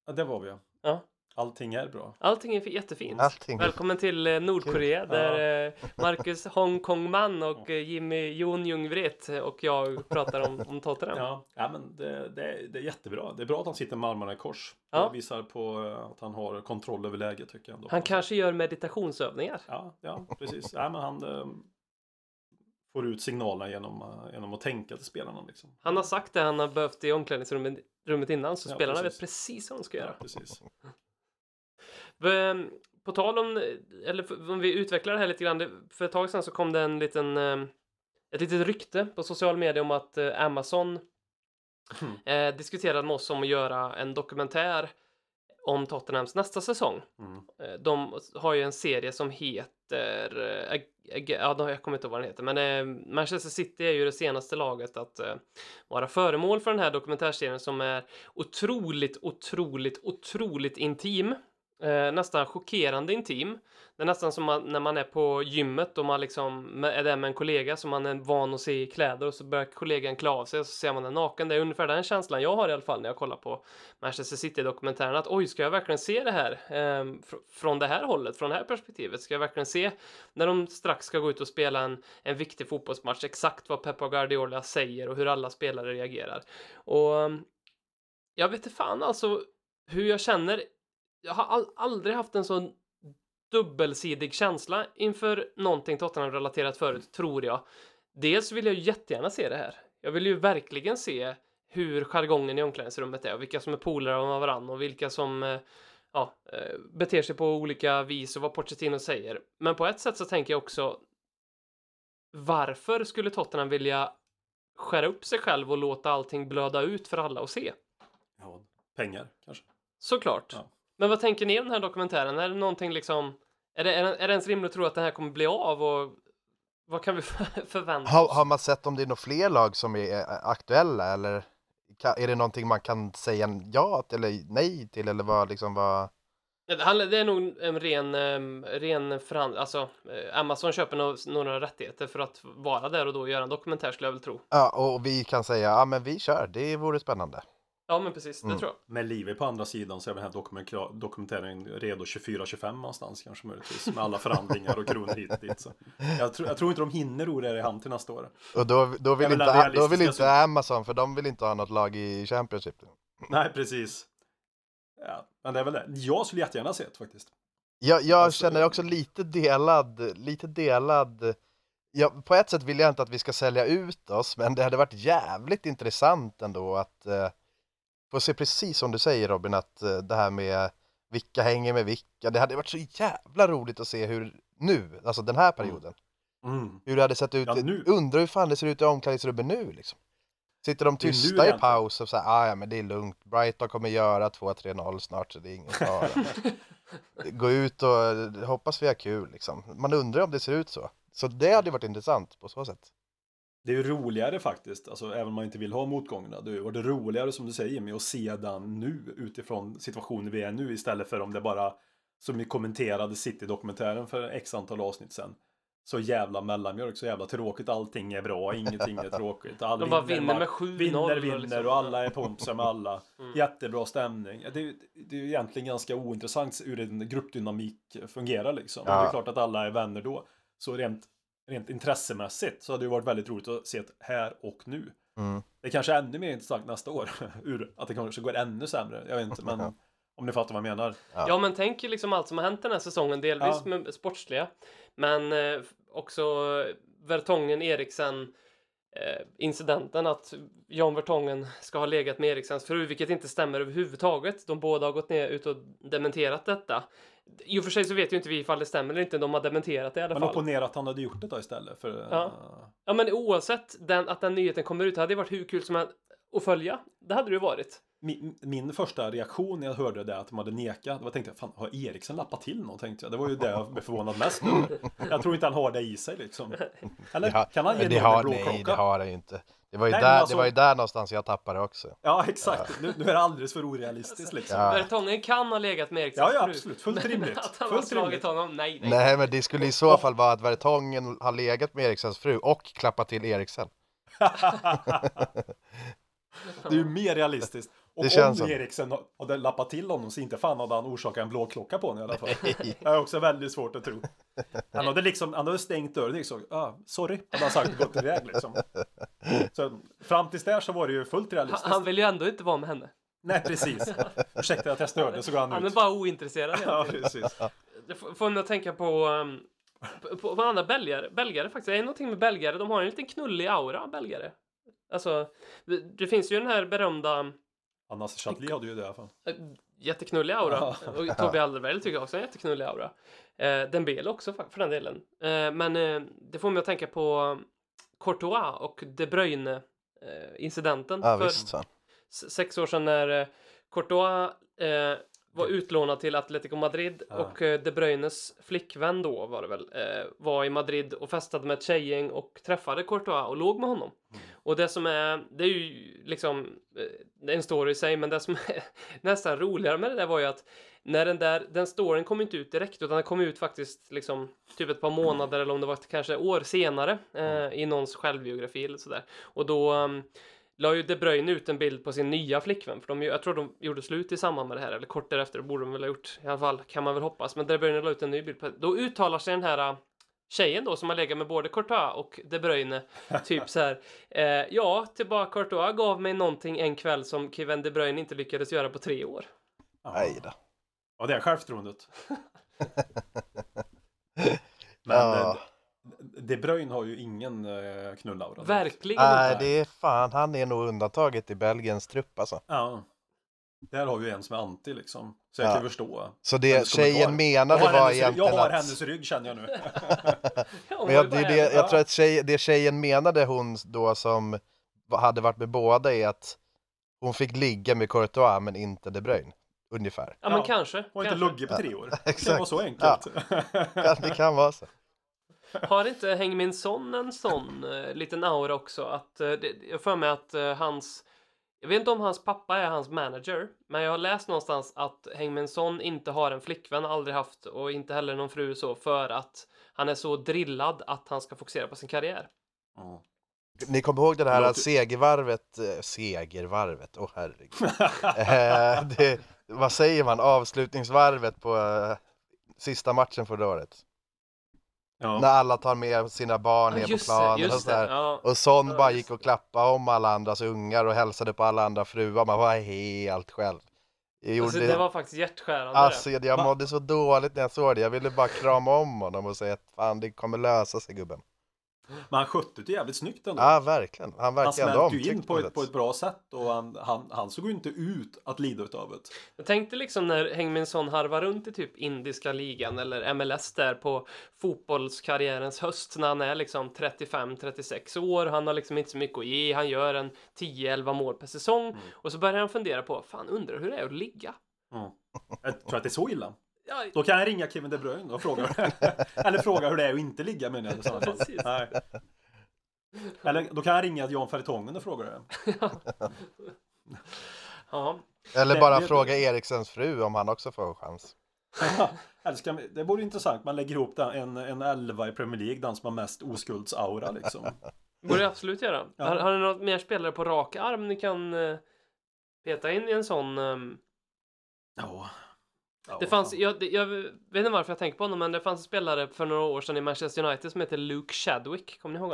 Ja, det var vi ja. Ja. Allting är bra. Allting är jättefint. Allting. Välkommen till eh, Nordkorea Kul. där eh, Marcus [laughs] Hongkong-man och eh, Jimmy Jon Jung-Vret och jag pratar om, om Tottenham. Ja, ja men det, det, är- det är jättebra. Det är bra att han sitter med armarna i kors. Ja. Det visar på att han har kontroll över läget tycker jag ändå. Han kanske gör meditationsövningar. Ja, ja precis. ja, men han får ut signalerna genom, genom att tänka till spelarna. Liksom. Han har sagt det han har behövt i omklädningsrummet rummet innan så Ja, spelarna precis. vet precis vad de ska Ja, göra. precis. V- På tal om, eller om vi utvecklar det här lite grann. För ett tag sedan så kom det en liten, eh, ett litet rykte på social media om att eh, Amazon Mm. eh, diskuterade med oss om att göra en dokumentär om Tottenhams nästa säsong. Mm. Eh, De har ju en serie som heter, ja jag kommer inte ihåg vad den heter, men eh, Manchester City är ju det senaste laget att vara föremål för den här dokumentärserien som är otroligt, otroligt, otroligt intim. Eh, nästan chockerande intim. Det är nästan som man, när man är på gymmet och man liksom är där med en kollega som man är van att se i kläder och så börjar kollegan klä av sig och så ser man den naken. Det är ungefär den känslan jag har i alla fall när jag kollar på Manchester City-dokumentären. Att oj, ska jag verkligen se det här eh, fr från det här hållet, från det här perspektivet? Ska jag verkligen se när de strax ska gå ut och spela en, en viktig fotbollsmatch exakt vad Pep Guardiola säger och hur alla spelare reagerar? Och ehm, jag vet inte fan alltså hur jag känner. Jag har aldrig haft en sån dubbelsidig känsla inför någonting Tottenham-relaterat förut, tror jag. Dels vill jag ju jättegärna se det här. Jag vill ju verkligen se hur jargongen i omklädningsrummet är och vilka som är polare med varandra och vilka som eh, ja, eh, beter sig på olika vis och vad Pochettino säger. Men på ett sätt så tänker jag också varför skulle Tottenham vilja skära upp sig själv och låta allting blöda ut för alla att se? Ja, pengar kanske. Såklart. Ja. Men vad tänker ni om den här dokumentären? Är det någonting liksom... Är det, är det, är det ens rimligt att tro att det här kommer bli av och vad kan vi [laughs] förvänta Har, oss? har man sett om det är några fler lag som är aktuella eller är det någonting man kan säga ja till eller nej till eller vad liksom vad? Det är nog en ren, ren förhand... Alltså, eh, Amazon köper några rättigheter för att vara där och då göra en dokumentär skulle jag väl tro. Ja, och vi kan säga ja, men vi kör. Det vore spännande. Ja, men precis, det Mm. tror jag. Med livet på andra sidan så är den här dokumentar- dokumentären redo 24-25 någonstans kanske möjligtvis. Med alla förhandlingar och kronor hit och dit. Så. Jag, tror- jag tror inte de hinner ro det i hamn till nästa år. Och då, då, vill, inte, då vill inte. Amazon, för de vill inte ha något lag i Championship. Nej, precis. Ja, men det är väl det. Jag skulle jättegärna se det faktiskt. Jag, jag Alltså- känner också lite delad, lite delad. Ja, på ett sätt vill jag inte att vi ska sälja ut oss, men det hade varit jävligt intressant ändå att eh, få se precis som du säger Robin, att eh, det här med vilka hänger med vilka. Det hade varit så jävla roligt att se hur nu, alltså den här perioden, Mm. hur det hade sett ut. Ja. Undrar hur fan det ser ut i omklädningsrummet nu liksom. Sitter de tysta i paus och säger ah, ja men det är lugnt, Brighton kommer göra 2-3-0 snart så det är ingen fara. [laughs] Gå ut och eh, hoppas vi har kul liksom. Man undrar om det ser ut så. Så det hade varit intressant på så sätt. Det är ju roligare faktiskt, alltså även om man inte vill ha motgångarna. Det var det roligare som du säger Jimmy att se den nu utifrån situationen vi är nu istället för om det bara som vi kommenterade City-dokumentären för x antal avsnitt sen. Så jävla mellanmjölk, så jävla tråkigt, allting är bra, ingenting är tråkigt. Alla De bara vinner med 7-0 Vinner, och vinner liksom. och alla är pomsiga med alla. [laughs] Mm. Jättebra stämning. Det är, det är ju egentligen ganska ointressant hur en gruppdynamik fungerar liksom. Ja. Det är klart att alla är vänner då. Så rent, rent intressemässigt så hade det varit väldigt roligt att se det här och nu. Mm. Det är kanske är ännu mer intressant nästa år. [laughs] Ur att det kanske går ännu sämre. Jag vet inte, men [laughs] om ni fattar vad jag menar. Ja. Ja, men tänk ju liksom allt som har hänt den här säsongen, delvis Ja. med sportsliga, men eh, också Vertongen, Eriksen, eh, incidenten att Jan Vertongen ska ha legat med Eriksens fru, vilket inte stämmer överhuvudtaget. De båda har gått ner ut och dementerat detta. I och för sig så vet ju inte vi ifall det stämmer eller inte, de har dementerat det i alla Men fall. opponera att han hade gjort det då istället. För, Ja. eh, Ja, men oavsett den, att den nyheten kommer ut, det hade ju varit hur kul som helst att följa. Det hade det ju varit. min, min första reaktion när jag hörde det att de hade nekat, det var tänkte jag, fan har Eriksen lappat till någon? Tänkte jag. Det var ju det jag blev förvånad mest över. [laughs] Jag tror inte han har det i sig liksom. Eller? Det har- kan han ge Men det någon har, nej, det har han ju inte. Det var ju, Nej, där, alltså- det var ju där någonstans jag tappade också. Ja, exakt. Nu, nu är det alldeles för orealistiskt liksom. Ja. Vertongen kan ha legat med Eriksens Ja, ja, fru. absolut. Fullt [laughs] rimligt. Att han har Fullt slagit rimligt. honom, nej, nej. Nej, men det skulle i så fall vara att Vertongen har legat med Eriksens fru och klappat till Eriksen. [laughs] Det är ju mer realistiskt. Och Det känns om Eriksen hade lappat till honom så inte fan hade han orsakat en blå klocka på honom i alla fall. Det är också väldigt svårt att tro. Han hade liksom, han hade stängt dörren liksom. Ah, sorry, hade han sagt och gått iväg liksom. Så fram tills där så var det ju fullt Han, realistiskt. han vill ju ändå inte vara med henne. Nej, precis. Ursäkta att jag störde, så går han Han är ut. bara ointresserad Ja, precis. Det får mig att tänka på, um, på, på, andra belgare, belgare faktiskt. Det är någonting med belgare, de har en liten knullig aura, belgare. Alltså, det, finns ju den här berömda Anna Chadli hade ju det i alla fall. äh, jätteknullig aura. Och Toby Alderweireld tycker jag också är en jätteknullig aura. Eh, Dembele också för, för den delen. Eh, men eh, det får mig att tänka på Courtois och De Bruyne eh, incidenten. Ja, för visst. Sex år sedan när eh, Courtois eh, var utlånad till Atletico Madrid Ja. och eh, De Bruynes flickvän då var det väl, eh, var i Madrid och festade med ett tjejgäng och träffade Courtois och låg med honom. Och det som är, det är ju liksom eh, en story i sig, men det som [laughs] är nästan roligare med det där var ju att när den där, den storyn kom inte ut direkt utan den kom ut faktiskt liksom typ ett par månader eller om det var kanske år senare eh, i någons självbiografi eller sådär. Och då um, la ju De Bruyne ut en bild på sin nya flickvän, för de, jag tror de gjorde slut i samband med det här, eller kort därefter, borde de väl ha gjort i alla fall, kan man väl hoppas. Men De Bruyne la ut en ny bild på Då uttalar sig den här tjejen då som har legat med både Courtois och De Bruyne, typ [laughs] så här, eh, ja, tillbaka Courtois gav mig någonting en kväll som Kevin De Bruyne inte lyckades göra på tre år. Nej då. Ja, det är självförtroendet. [laughs] Men Ja. eh, De Bruyne har ju ingen eh, knullaura. Verkligen Nej, inte. det är fan, han är nog undantaget i Belgiens trupp alltså. Ja. Där har vi ju en som är anti liksom. Så jag Ja. kan förstå. Så det tjejen menade har, var hennes, egentligen jag har att... hennes rygg känner jag nu. [laughs] Ja, hon Men jag, det, det, en- jag tror att tjej, det tjejen menade hon då som hade varit med båda är att hon fick ligga med Courtois men inte De Bruyne. Ungefär. Ja, men Ja. kanske. Och inte kanske. luggit på tre år. [laughs] Det Exakt. var så enkelt. Ja, det kan vara så. Har inte Häng Min Son en sån eh, liten aura också? Att, eh, det, jag får mig att eh, hans... Jag vet inte om hans pappa är hans manager, men jag har läst någonstans att Häng Min Son inte har en flickvän, aldrig haft, och inte heller någon fru så, för att han är så drillad att han ska fokusera på sin karriär. Ja. Ni kommer ihåg det här Låter- segervarvet, eh, segervarvet, åh herregud. [laughs] eh, det, vad säger man, avslutningsvarvet på eh, sista matchen förra året. Ja. När alla tar med sina barn Ja, ner på planen och sådär. Ja. Och Son Ja, bara gick och klappade om alla andras ungar och hälsade på alla andra fruar. Man var helt själv. Jag gjorde Alltså, det var faktiskt hjärtskärande. Alltså jag mådde så dåligt när jag såg det. Jag ville bara krama om honom och säga att fan det kommer lösa sig gubben. Men han skötte det jävligt snyggt ändå. Ja verkligen. Han han verkar ändå smälte ju in på ett, på ett bra sätt och han, han, han såg ju inte ut att lida utav det. Jag tänkte liksom när Häng Min Son harvar runt i typ indiska ligan eller MLS där på fotbollskarriärens höst när han är liksom 35-36 år. Han har liksom inte så mycket att ge. Han gör en 10-11 mål per säsong Mm. och så börjar han fundera på fan undrar hur det är att ligga. Mm. Jag tror att det är så illa. Ja, Då kan jag ringa Kevin De Bruyne och fråga [laughs] Eller fråga hur det är att inte ligga menar jag i sådana fall. Precis. Nej. Eller då kan jag ringa Jan Fertongen och fråga det. [laughs] ja. Eller Det- bara det- fråga Eriksens fru om han också får en chans. [laughs] Eller ska, det vore intressant, man lägger ihop den, en, en elva i Premier League, den som har mest oskuldsaura liksom. borde jag absolut göra. Ja. Har, har ni något mer spelare på rak arm ni kan eh, peta in i en sån? ehm, Ja. Ja Det fanns, fan. jag, jag vet inte varför jag tänker på honom, men det fanns en spelare för några år sedan i Manchester United som heter Luke Chadwick. Kommer ni ihåg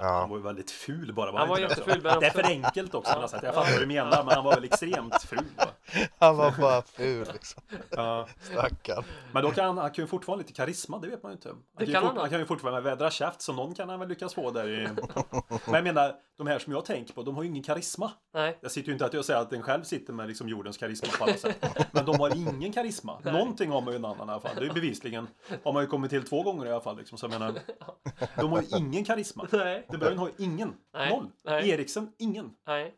han? Han Ja. var ju väldigt ful bara. Han var inte det? jätteful, men Det är också- för enkelt också. sätt. Jag fattar vad du menar, men han var väl extremt ful. va? Han var bara ful liksom. Ja. Stackarn. Men då kan han, han kan ju fortfarande lite karisma, det vet man ju inte. Han kan, ju kan fort, han ha. han kan ju fortfarande vädra käft, så någon kan han väl lyckas få där i... Men jag menar, de här som jag tänker på, de har ju ingen karisma. Nej. Jag sitter ju inte att jag säger att den själv sitter med liksom jordens karisma på alla sätt. Men de har ingen karisma. Nej. Någonting har man ju en annan i alla fall. Det är ju bevisligen, har man ju kommit till två gånger i alla fall. Liksom. Så jag menar, [laughs] de har ju ingen karisma. Nej. De Bruyne har ju ingen. Nej. Noll. Nej. Eriksen, ingen. Nej.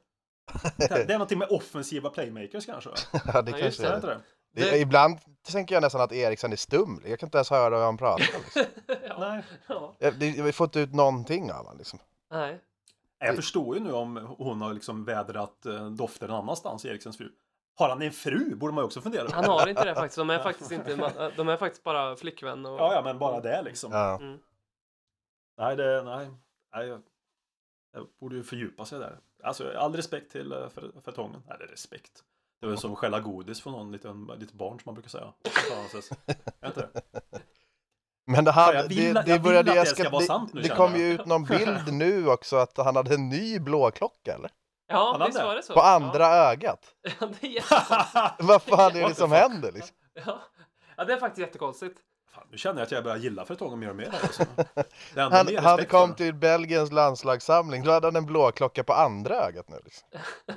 Det är någonting med offensiva playmakers kanske. [laughs] Ja, det Ja, kanske Är det är inte det. det? det. Ibland tänker jag nästan att Eriksen är stum. Jag kan inte ens höra vad han pratar. Liksom. [laughs] ja. Nej. ja. Det, jag har fått ut någonting av honom. Liksom. Nej. Jag förstår ju nu om hon har liksom vädrat eh, doften någon annanstans, Eriksens fru. Har han en fru? Borde man ju också fundera på. Han har inte det faktiskt. De är [laughs] faktiskt inte, de är faktiskt bara flickvän och... Ja, ja, men bara det liksom. Ja. Mm. Nej, det, nej. Nej jag, jag borde ju fördjupa sig där. Alltså, all respekt till uh, för, är respekt. Det är väl som att stjäla godis från någon liten, litet barn som man brukar säga. Är inte det? Men det, här, vill- det, det började, att jag det ska, ska vara det, sant nu, det kom jag. ju ut någon bild nu också att han hade en ny blåklocka eller? Ja, Han hade visst var det så? På andra ögat. Ja, [laughs] ja det är. [laughs] Vad fan är det som händer liksom? Ja. ja, det är faktiskt jättekonstigt. Fan, nu känner jag att jag börjar gilla för tången mer och mer. här, Alltså. [laughs] Han, mer han kom till Belgiens landslagssamling, då hade han en blåklocka på andra ögat nu. Liksom. [laughs]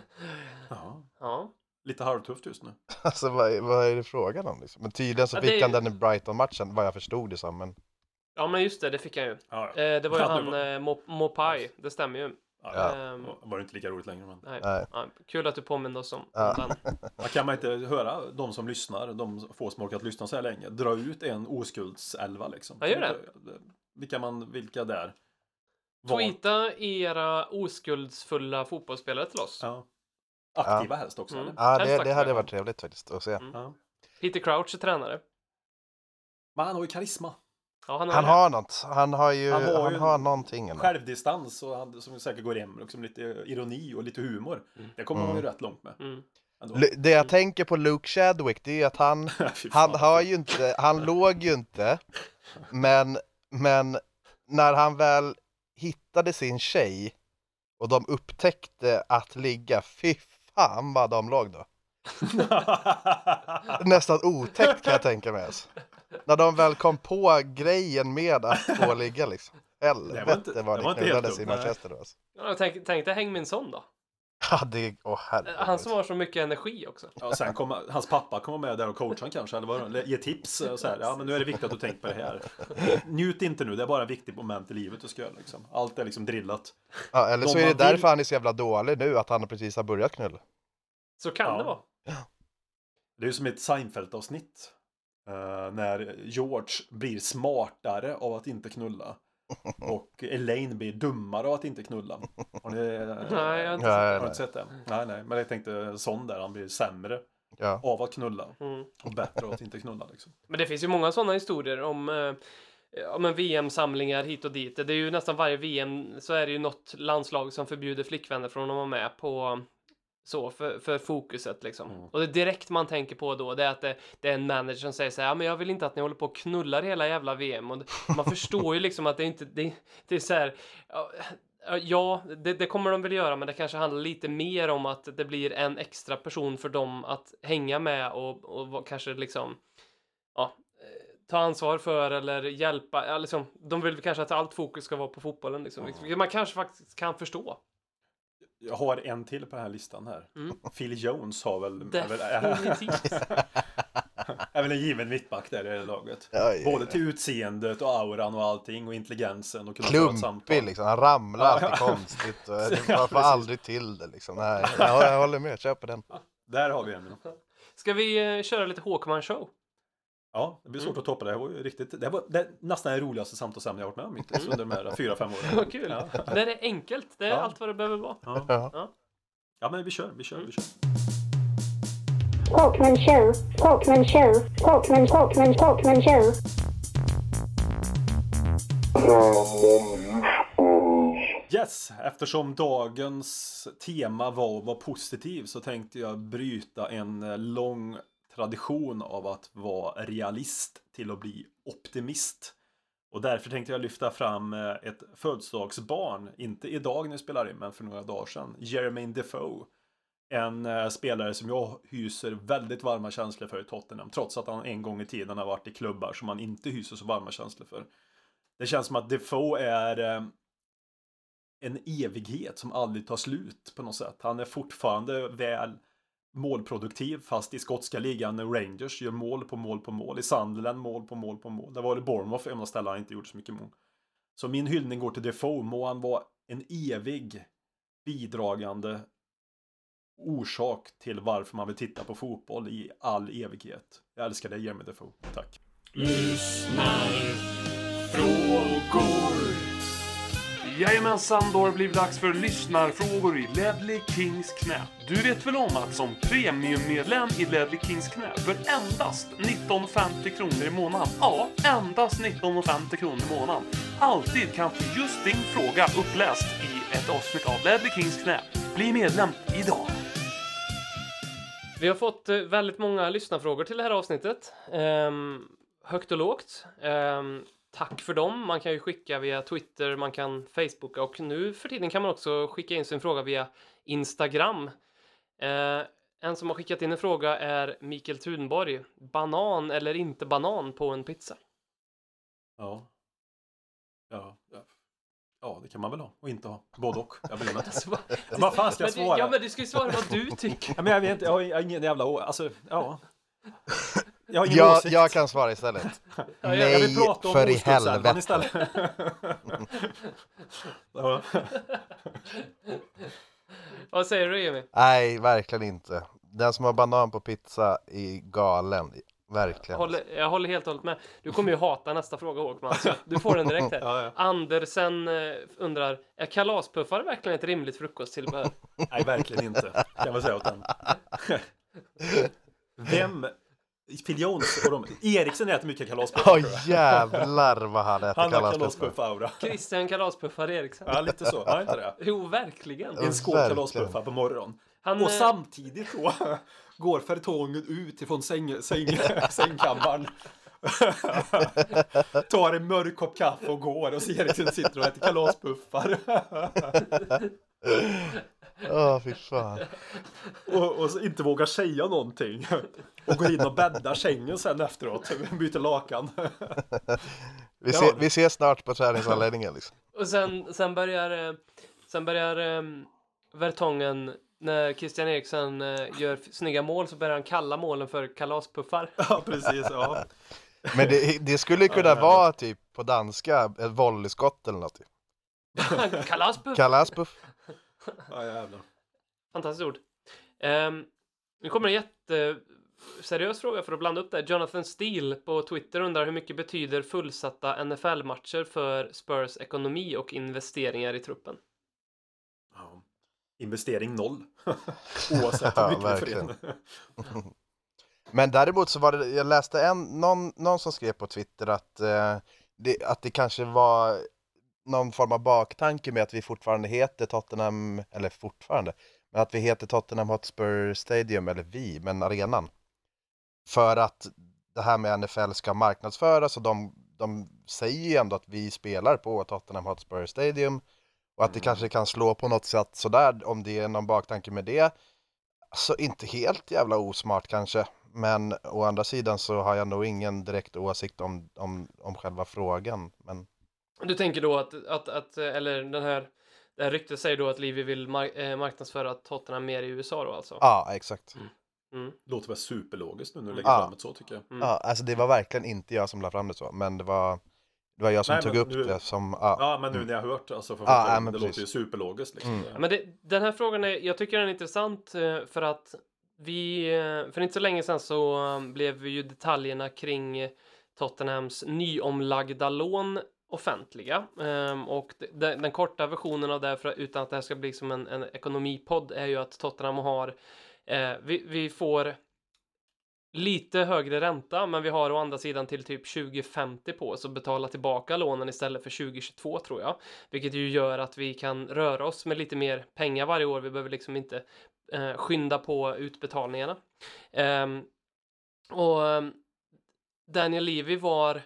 Ja, Ja. lite halvtufft just nu. [laughs] Alltså vad, är- vad är det frågan om liksom? Men tydligen så Ja, fick är han ju- den i Brighton-matchen, vad jag förstod det som. Men ja, men just det, det fick jag ju. Ja, ja. Eh, det var ju Ja, han var- eh, Mo- Mopai, det stämmer ju. Ja, Ja. ja. Ehm, Det var inte lika roligt längre. Men... nej. nej. Ja, kul att du påminner oss om, Ja. den. [laughs] Man kan man inte höra de som lyssnar, de få som orkat lyssna så här länge, dra ut en oskuldselva liksom. Ja, gör det. Vilka, man, vilka där? Var- Tweeta era oskuldsfulla fotbollsspelare till oss. Ja. Aktiva helst också. Mm. Eller? Ja, det, det hade varit trevligt faktiskt att se. Mm. Ja. Peter Crouch är tränare. Men han har ju karisma. Ja, han har, Han har något. Han har ju, Han han har har, ju en- någonting. Självdistans och han, som säkert går hem. Liksom lite ironi och lite humor. Det kommer han ju rätt långt med. Mm. Det jag tänker på Luke Chadwick, det är ju att han, [laughs] han har ju inte, han låg ju inte, men, men när han väl hittade sin tjej och de upptäckte att ligga, fy fan vad de låg då. [laughs] Nästan otäckt kan jag tänka mig. Alltså. När de väl kom på grejen med att [laughs] få ligga liksom. Det var inte- Helvete det vad var det knullades i. Manchester då. Alltså. Ja, tänk, tänk dig Häng min son då. Ja, det, åh. Han som har så mycket energi också. Ja, sen kommer hans pappa kommer med där och coachar kanske, eller vad det är, ge tips och så här. Ja, men nu är det viktigt att du tänker på det här. Njut inte nu, det är bara ett viktigt moment i livet du ska göra liksom. Allt är liksom drillat. Ja, eller Om så är det vill- därför han är så jävla dålig nu, att han precis har börjat knulla. Så kan Ja. det vara. Det är ju som ett Seinfeld-avsnitt. Eh, när George blir smartare av att inte knulla. [laughs] Och Elaine blir dummare av att inte knulla. Har ni, eh, [laughs] Nej, jag har inte Nej, har nej. sett det? Nej, nej. Men jag tänkte sån där, han blir sämre Ja. av att knulla. Mm. Och bättre av att inte knulla liksom. Men det finns ju många sådana historier om, eh, om en VM-samlingar hit och dit. Det är ju nästan varje VM så är det ju något landslag som förbjuder flickvänner från att vara med på så för, för fokuset liksom. Mm. Och det direkt man tänker på då det är att det, det är en manager som säger så här, ja men jag vill inte att ni håller på och knullar hela jävla VM. Och det, man förstår ju liksom att det inte, det, det är så här, ja, Ja, det, det kommer de väl göra, men det kanske handlar lite mer om att det blir en extra person för dem att hänga med och, och kanske liksom ja, eh, ta ansvar för eller hjälpa. Ja, liksom, de vill kanske att allt fokus ska vara på fotbollen. Liksom. Vilket Man kanske faktiskt kan förstå. Jag har en till på den här listan här. Mm. Phil Jones har väl... [laughs] Definitivt. [laughs] är väl en given mittback där i det laget. Oj, oj, Både till utseendet och auran och allting och intelligensen och. Klumpig liksom, han ramlar Ja, alltid ja. konstigt. Och [laughs] Ja, man får aldrig till det liksom. Nej, jag, jag håller med, köper den. Där har vi en. Ska vi eh, köra lite Håkman show? Ja, det blir svårt Mm. att toppa det. Det var ju riktigt. Det var det nästan det roligaste samtalsämne jag varit med om hittills under de här fyra, fem åren. [laughs] Vad kul! Ja. Det är enkelt. Det är Ja. allt vad det behöver vara. Ja. Ja. ja, men vi kör, vi kör, vi kör. Talkman show, Talkman show, Talkman, Talkman, Talkman show. Yes, eftersom dagens tema var att vara positiv så tänkte jag bryta en eh, lång tradition av att vara realist till att bli optimist. Och därför tänkte jag lyfta fram eh, ett födelsedagsbarn, inte idag när vi spelar in, men för några dagar sedan. Jeremy Defoe. En eh, spelare som jag hyser väldigt varma känslor för i Tottenham, trots att han en gång i tiden har varit i klubbar som han inte hyser så varma känslor för. Det känns som att Defoe är eh, en evighet som aldrig tar slut på något sätt. Han är fortfarande väl målproduktiv fast i skotska ligan Rangers gör mål på mål på mål. I Sunderland mål på mål på mål. Det var det Bournemouth enda ställe han inte gjort så mycket mål. Så min hyllning går till Defoe. Må han vara en evig bidragande orsak till varför man vill titta på fotboll i all evighet. Jag älskar dig Jeremy Defoe. Tack. Lyssnar frågor Jajamensan, då har det blivit dags för lyssnarfrågor i Ledley Kings knä. Du vet väl om att som premiummedlem i Ledley Kings knä för endast 1950 kronor i månaden, ja, endast 1950 kronor i månaden, alltid kan få just din fråga uppläst i ett avsnitt av Ledley Kings knä. Bli medlem idag! Vi har fått eh, väldigt många lyssnarfrågor till det här avsnittet. Ehm, högt och lågt. Ehm, tack för dem. Man kan ju skicka via Twitter, man kan Facebooka och nu för tiden kan man också skicka in sin fråga via Instagram. Eh, en som har skickat in en fråga är Mikael Thunborg. Banan eller inte banan på en pizza? Ja. Ja, ja. det kan man väl ha och inte ha. Både och. Jag vet inte. [laughs] Alltså, vad, fan ska jag svara? ja, men du ska ju svara vad du [laughs] tycker. Ja, men jag vet inte, jag har, ingen jävla Alltså, ja. [laughs] Jag har ingen Jag, åsikt. jag kan svara istället. [laughs] Ja, jag Nej, vill prata om för i helvete. istället. [laughs] [laughs] Vad säger du Jimmy? Nej, verkligen inte. Den som har banan på pizza är galen. verkligen. Håller, jag håller helt och hållet med. Du kommer ju hata nästa fråga Håkman. så Du får den direkt här. Ja, ja. Andersen eh, undrar, är kalaspuffar verkligen ett rimligt frukosttillbehör? Nej, verkligen inte. Kan man säga åt den. Vem? Phil Jones och de. Eriksen äter mycket kalaspuffar. Åh tror jag. jävlar vad han äter Han har kalaspuffar. kalaspuff-aura. Christian kalaspuffar Eriksen. Ja, lite så. Har inte det? Jo, verkligen. En skål Verkligen. kalaspuffar på morgonen. Han, Och eh, samtidigt då [laughs] går färtongen ut ifrån säng, säng, [laughs] sängkammaren. [laughs] Tar en mörk kopp kaffe och går och så Eriksen sitter och äter kalaspuffar. Åh fy fan. och, och inte vågar säga någonting. Och går in och bäddar sängen sen efteråt. Byter lakan. Vi, Ja. se, vi ses snart på träningsanläggningen liksom. Och sen, sen börjar, eh, sen börjar um, Vertongen, när Christian Eriksen eh, gör snygga mål så börjar han kalla målen för kalaspuffar. Ja, precis. Ja. Men det, det skulle kunna Ja, vara typ på danska ett volleyskott eller något. [laughs] Kalaspuff! Kalaspuff. [laughs] ja, jävlar. Fantastiskt ord. Um, nu kommer en jätteseriös fråga för att blanda upp det. Jonathan Steele på Twitter undrar hur mycket betyder fullsatta NFL-matcher för Spurs ekonomi och investeringar i truppen? Ja. Investering noll. [laughs] Oavsett hur Ja, mycket det verkligen. [laughs] Men däremot så var det, jag läste en, någon, någon som skrev på Twitter att, eh, det, att det kanske var någon form av baktanke med att vi fortfarande heter Tottenham, eller fortfarande, men att vi heter Tottenham Hotspur Stadium, eller vi, men arenan. För att det här med NFL ska marknadsföras och de, de säger ju ändå att vi spelar på Tottenham Hotspur Stadium och att det Mm. kanske kan slå på något sätt sådär om det är någon baktanke med det. Alltså inte helt jävla osmart kanske, men å andra sidan så har jag nog ingen direkt åsikt om, om, om själva frågan. Men Du tänker då att, att, att eller den här, det här ryktet säger då att Livy vill mar- eh, marknadsföra Tottenham mer i USA då alltså? ja, exakt. Mm. Låter väl superlogiskt nu när du lägger Ja. fram det så tycker jag. Mm. Ja, alltså det var verkligen inte jag som la fram det så, men det var, det var jag som Nej, tog upp nu- det som, ja. Ja, men nu när jag har hört alltså, för Ja, ja, det precis. låter ju superlogiskt. Liksom. Mm. Men det, den här frågan är, jag tycker den är intressant eh, för att vi, eh, för inte så länge sedan så blev ju detaljerna kring Tottenhams nyomlagda lån offentliga. Ehm, och den korta versionen av det, för, utan att det här ska bli som en, en ekonomipodd, är ju att Tottenham har, eh, vi, vi får lite högre ränta, men vi har å andra sidan till typ 2050 på oss att betala tillbaka lånen istället för 2022 tror jag. Vilket ju gör att vi kan röra oss med lite mer pengar varje år. Vi behöver liksom inte eh, skynda på utbetalningarna. Ehm, och ehm, Daniel Levy var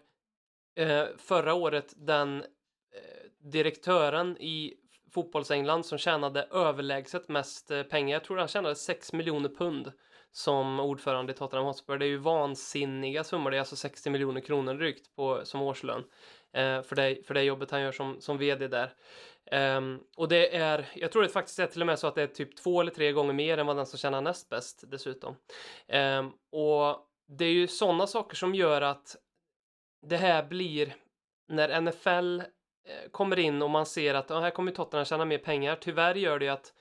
eh, förra året den eh, direktören i fotbollsengland som tjänade överlägset mest eh, pengar. Jag tror han tjänade 6 miljoner pund som ordförande i Tottenham Hotspur. Det är ju vansinniga summor. Det är alltså 60 miljoner kronor drygt på, som årslön eh, för, det, för det jobbet han gör som, som vd där. Um, och det är, jag tror det faktiskt är till och med så att det är typ två eller tre gånger mer än vad den som tjänar näst bäst dessutom. Um, och det är ju sådana saker som gör att det här blir när NFL eh, kommer in och man ser att "Ja, här kommer Tottenham tjäna mer pengar. Tyvärr gör det ju att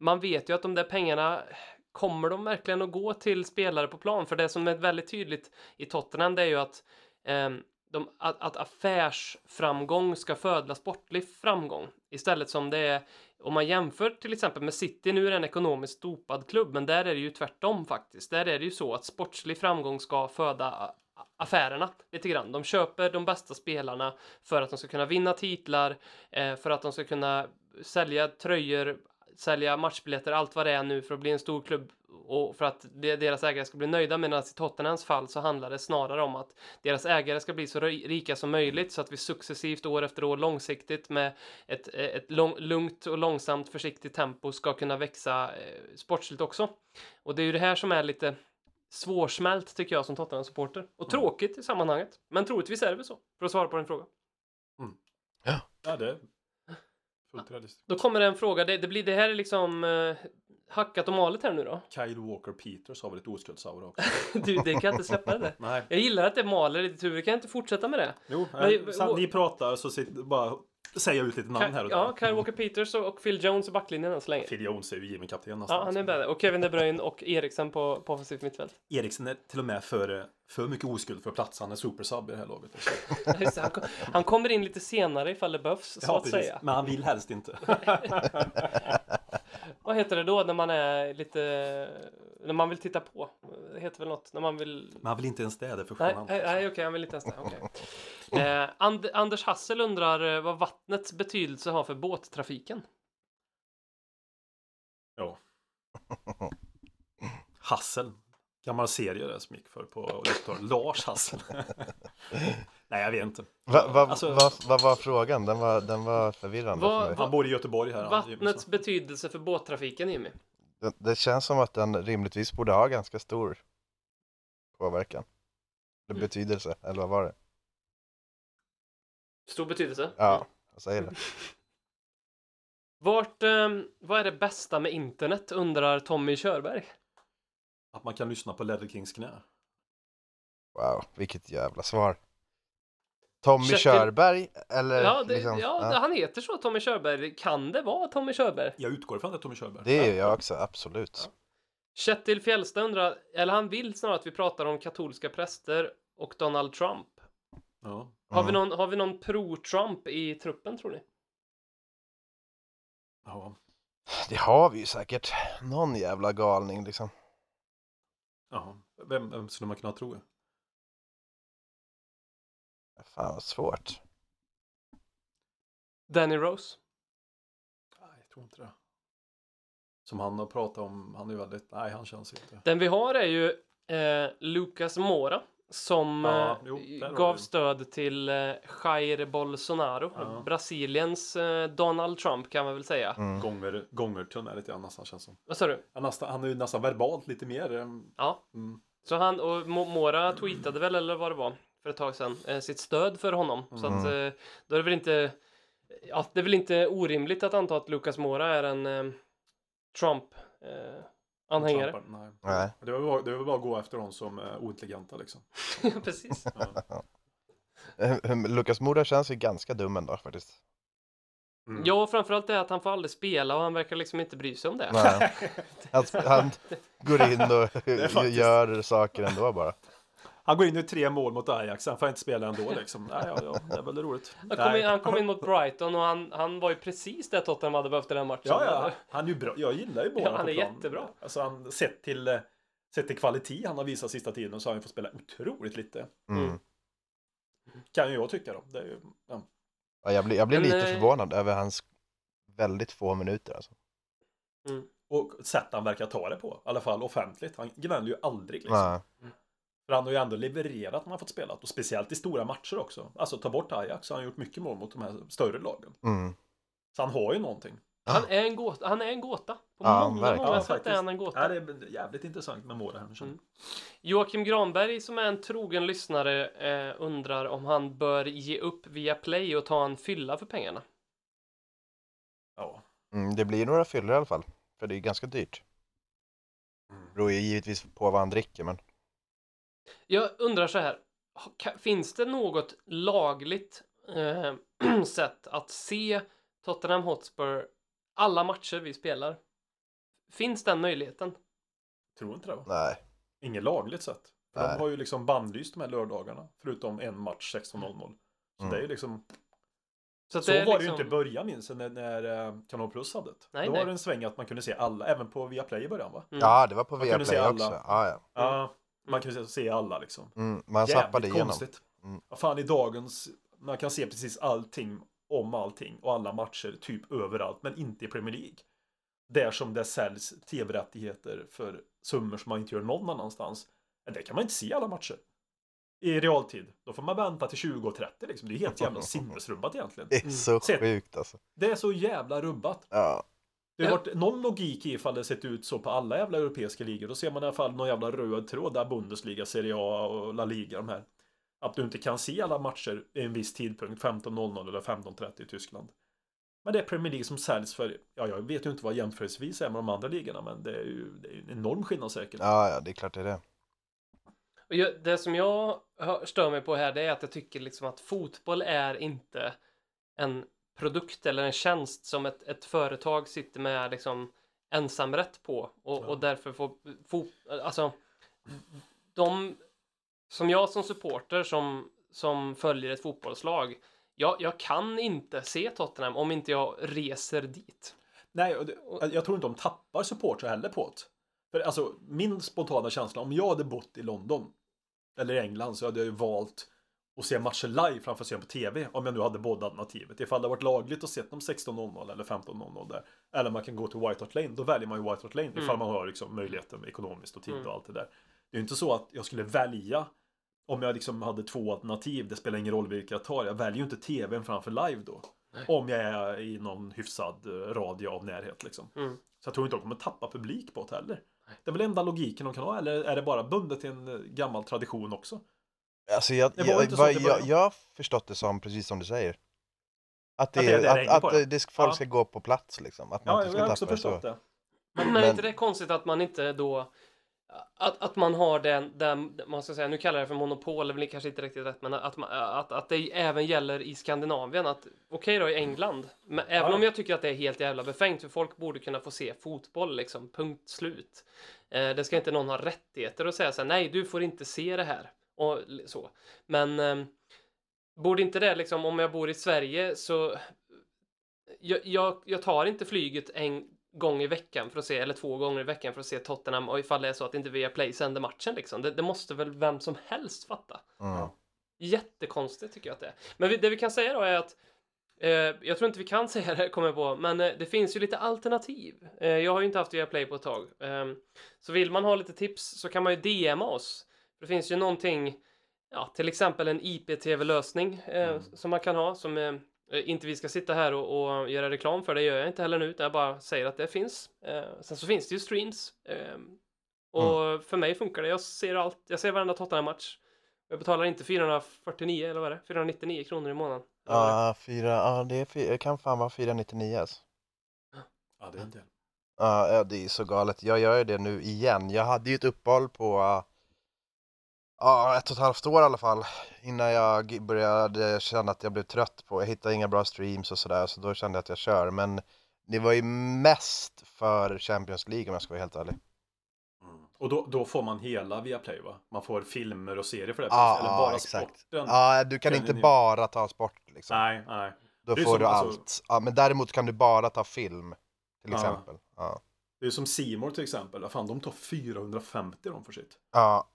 man vet ju att de där pengarna kommer de verkligen att gå till spelare på plan? För det som är väldigt tydligt i Tottenham det är ju att, eh, de, att, att affärsframgång ska födla sportlig framgång. Istället som det är, om man jämför till exempel med City, nu är det en ekonomiskt dopad klubb, men där är det ju tvärtom faktiskt. Där är det ju så att sportslig framgång ska föda affärerna lite grann. De köper de bästa spelarna för att de ska kunna vinna titlar, eh, för att de ska kunna sälja tröjor, sälja matchbiljetter, allt vad det är nu för att bli en stor klubb och för att deras ägare ska bli nöjda. Medan i Tottenhams fall så handlar det snarare om att deras ägare ska bli så rika som möjligt så att vi successivt år efter år långsiktigt med ett, ett lång, lugnt och långsamt försiktigt tempo ska kunna växa eh, sportsligt också. Och det är ju det här som är lite svårsmält tycker jag som Tottenham-supporter. Och tråkigt i sammanhanget. Men troligtvis är det väl så, för att svara på din fråga. Ja, det är fullt realistiskt. Då kommer det en fråga, det, det, blir, det här är liksom eh, hackat och malet här nu då. Kyle Walker Peters har väl ett oskuldsaura också? [laughs] Du, det kan jag inte släppa det. [laughs] Nej. Jag gillar att det maler i ditt huvud, kan jag inte fortsätta med det? Jo, Men- eh, sam- ni pratar så sitter bara säga ut lite namn här och Ja, där. Kyle Walker Peters och Phil Jones i backlinjen än så länge. Phil Jones är ju given kapten nästan. Ja, han är med. Och Kevin De Bruyne och Eriksen på, på offensivt mittfält. Eriksen är till och med för, för mycket oskuld för att platsa. Han är supersub i det här laget. [laughs] Just det, han, kom- han kommer in lite senare ifall det behövs, så att säga. Men han vill helst inte. [laughs] [laughs] Vad heter det då när man är lite... När man vill titta på? Det heter väl något? När man vill... Men han vill inte ens det, det är för Nej, genant. nej, nej okej, han vill inte ens det. Okej. [laughs] Eh, And, Anders Hassel undrar eh, vad vattnets betydelse har för båttrafiken. Ja. [laughs] Hassel. Gammal serie där som gick för på 80-talet. Lars Hassel. [laughs] Nej, jag vet inte. Vad va, Alltså- va, vad var frågan? Den var, den var förvirrande Vad- för mig. Han bor i Göteborg här. han, Vattnets betydelse för båttrafiken, Jimmy. Det, det känns som att den rimligtvis borde ha ganska stor påverkan. Eller Mm. betydelse, eller vad var det? Stor betydelse. Ja, jag säger det. [laughs] Vart, eh, vad är det bästa med internet, undrar Tommy Körberg. Att man kan lyssna på Leather Kings knä. Wow, vilket jävla svar. Tommy Kör- Körberg, eller? Ja, det, liksom, ja, ja. han heter så, Tommy Körberg. Kan det vara Tommy Körberg? Jag utgår ifrån att det är Tommy Körberg. Det är jag också, absolut. Kjetil Fjällstad undrar, eller han vill snarare att vi pratar om katolska präster och Donald Trump. Ja. Har, vi någon, har vi någon pro-Trump i truppen, tror ni? ja. Det har vi ju säkert. Någon jävla galning liksom. ja. Vem, vem skulle man kunna tro? Fan vad svårt. Danny Rose. Nej, jag tror inte det. Som han har pratat om. Han är väldigt... Nej, han känns inte. Den vi har är ju eh, Lucas Mora som Ja, eh, jo, gav vi. stöd till eh, Jair Bolsonaro, Ja. Brasiliens eh, Donald Trump kan man väl säga. Mm. Gånger, gångertunn är lite grann nästan känns som. Vad sa du? Han, nästan, han är ju nästan verbalt lite mer. ehm, Ja, Mm. så han och Mo- Mora tweetade väl eller vad det var för ett tag sedan eh, sitt stöd för honom. Så att Mm. eh, då är det väl inte Ja, det är väl inte orimligt att anta att Lucas Mora är en eh, Trump eh, nej. Nej. Det är väl bara- det att gå efter dem som är ointelligenta liksom. [laughs] Precis. Ja. [laughs] Eh, Lukas Moura känns ju ganska dum ändå faktiskt. Mm. Ja, och framförallt det att han får aldrig spela och han verkar liksom inte bry sig om det. Nej. Han, han [laughs] går in och gör saker ändå bara. Han går in i tre mål mot Ajax, han får inte spela ändå liksom. Nej, ja, ja, det är väl roligt. Han kom, in, han kom in mot Brighton och han, han var ju precis det Tottenham hade behövt i den matchen. Ja, ja, han är ju bra. Jag gillar ju båda Ja, han är plan. jättebra. Alltså, han, sett till, eh, sett till kvalitet han har visat sista tiden så har han fått spela otroligt lite. Mm. Mm. Kan ju jag tycka då. Det är ju, ja. Ja, jag blir, jag blir Men, lite eh, förvånad över hans väldigt få minuter alltså. Och sätt han verkar ta det på. I alla fall offentligt. Han gnäller ju aldrig liksom. Nej. För han har ju ändå levererat när han har fått spela. Och speciellt i stora matcher också. Alltså ta bort Ajax så har han gjort mycket mål mot de här större lagen. Mm. Så han har ju någonting. Han är en gåta. Han är en gåta. På Ja, många, verkligen. många Ja, sätt faktiskt. är han en gåta. Ja, det är jävligt intressant med Mora här. Mm. Joakim Granberg som är en trogen lyssnare eh, undrar om han bör ge upp via Play och ta en fylla för pengarna. Ja. Mm, det blir några fyllor i alla fall. För det är ganska dyrt. Mm. Beror ju givetvis på vad han dricker men. Jag undrar så här. Finns det något lagligt eh, [clears throat] sätt att se Tottenham Hotspur alla matcher vi spelar? Finns den möjligheten? Tror inte det va? Nej. Inget lagligt sätt. För Nej. de har ju liksom bannlyst de här lördagarna. Förutom en match 16.00. Så Mm. det är ju liksom Så, Så var det ju liksom- inte i början minns jag när, när eh, Kanal Plus hade det. Nej, Då nej. var det en sväng att man kunde se alla, även på Viaplay i början va? Mm. Ja, det var på Man Viaplay alla. också. Ja, ja. Ja, man kunde se- se alla liksom. Mm, man zappade igenom. konstigt. Mm. Fan i dagens, man kan se precis allting om allting och alla matcher typ överallt, men inte i Premier League. Där som det säljs tv-rättigheter för summor som man inte gör någon annanstans. Men där kan man inte se alla matcher. I realtid. Då får man vänta till 20.30 liksom. Det är helt jävla [laughs] sinnesrubbat egentligen. Det är så Se. sjukt alltså. Det är så jävla rubbat. Ja. Det har varit någon logik i ifall det sett ut så på alla jävla europeiska ligor. Då ser man i alla fall någon jävla röd tråd där Bundesliga, Serie A och La Liga de här. Att du inte kan se alla matcher i en viss tidpunkt, 15.00 eller 15.30 i Tyskland. Men det är Premier League som säljs för, ja jag vet ju inte vad jämförelsevis är med de andra ligorna men det är ju det är en enorm skillnad säkert. ja, ja, det är klart det är det. Och jag, det som jag stör mig på här det är att jag tycker liksom att fotboll är inte en produkt eller en tjänst som ett, ett företag sitter med liksom ensamrätt på och, och därför får, fo, alltså de som jag som supporter som, som följer ett fotbollslag jag, jag kan inte se Tottenham om inte jag reser dit. Nej, och det, jag tror inte de tappar supportrar heller på det. För alltså, min spontana känsla, om jag hade bott i London eller i England så hade jag ju valt att se matcher live framför att se dem på TV. Om jag nu hade båda alternativet. Ifall det varit lagligt att se dem 16.00 eller 15.00 där. Eller man kan gå till White Hart Lane. Då väljer man ju White Hart Lane ifall Mm. man har liksom möjligheten ekonomiskt och tid Mm. och allt det där. Det är ju inte så att jag skulle välja om jag liksom hade två alternativ. Det spelar ingen roll vilka jag tar. Jag väljer ju inte TVn framför live då. Nej. Om jag är i någon hyfsad eh, radie av närhet liksom. Mm. Så jag tror inte de kommer tappa publik på det heller. Det är väl enda logiken de kan ha, eller är det bara bundet till en eh, gammal tradition också? Alltså jag, Det var jag, jag, började. jag har förstått det som, precis som du säger. Att det, Att det det att, att, på det. folk Ja. ska gå på plats liksom. Att man Ja, inte jag ska har också förstått det. Men, Men- är inte det konstigt att man inte då att, att man har den, den, man ska säga, nu kallar jag det för monopol, det är kanske inte riktigt rätt, men att, man, att, att det även gäller i Skandinavien. Att Okej då i England, men även Ja. om jag tycker att det är helt jävla befängt, för folk borde kunna få se fotboll liksom, punkt slut. Eh, det ska inte någon ha rättigheter att säga så här, nej du får inte se det här. Och så. Men eh, borde inte det liksom, om jag bor i Sverige så jag, jag, jag tar inte flyget en gång i veckan för att se, eller två gånger i veckan för att se Tottenham och ifall det är så att inte Viaplay sänder matchen liksom. Det, det måste väl vem som helst fatta. Mm. Jättekonstigt tycker jag att det är. Men vi, det vi kan säga då är att eh, jag tror inte vi kan [laughs] säga det, kommer jag på, men eh, det finns ju lite alternativ. Eh, jag har ju inte haft Viaplay på ett tag. Eh, så vill man ha lite tips så kan man ju DMa oss. Det finns ju någonting, ja, till exempel en IPTV-lösning eh, Mm. som man kan ha som eh, inte vi ska sitta här och, och göra reklam för, det gör jag inte heller nu, utan jag bara säger att det finns. Eh, sen så finns det ju streams. Eh, och för mig funkar det. Jag ser allt, jag ser varenda Tottenham-match. Jag betalar inte 449 eller vad är det? 499 kronor i månaden. Ja, fyra, ja det, är fyra, kan fan vara 499 alltså. Ja, det är en del. Ja, det är så galet. Jag gör ju det nu igen. Jag hade ju ett uppehåll på uh, ja, ett och ett halvt år i alla fall innan jag började känna att jag blev trött på, jag hittade inga bra streams och sådär, så då kände jag att jag kör. Men det var ju mest för Champions League om jag ska vara helt ärlig. Mm. Och då, då får man hela Viaplay va? Man får filmer och serier för det? Ja, eller bara exakt. sporten? Ja, du kan inte ni- bara ta sport liksom. Nej, nej. Då får som, du alltså- allt. Ja, men däremot kan du bara ta film, till exempel. Ja. Det är som Simor till exempel. Fan, de tar 450 de för sitt. Ja.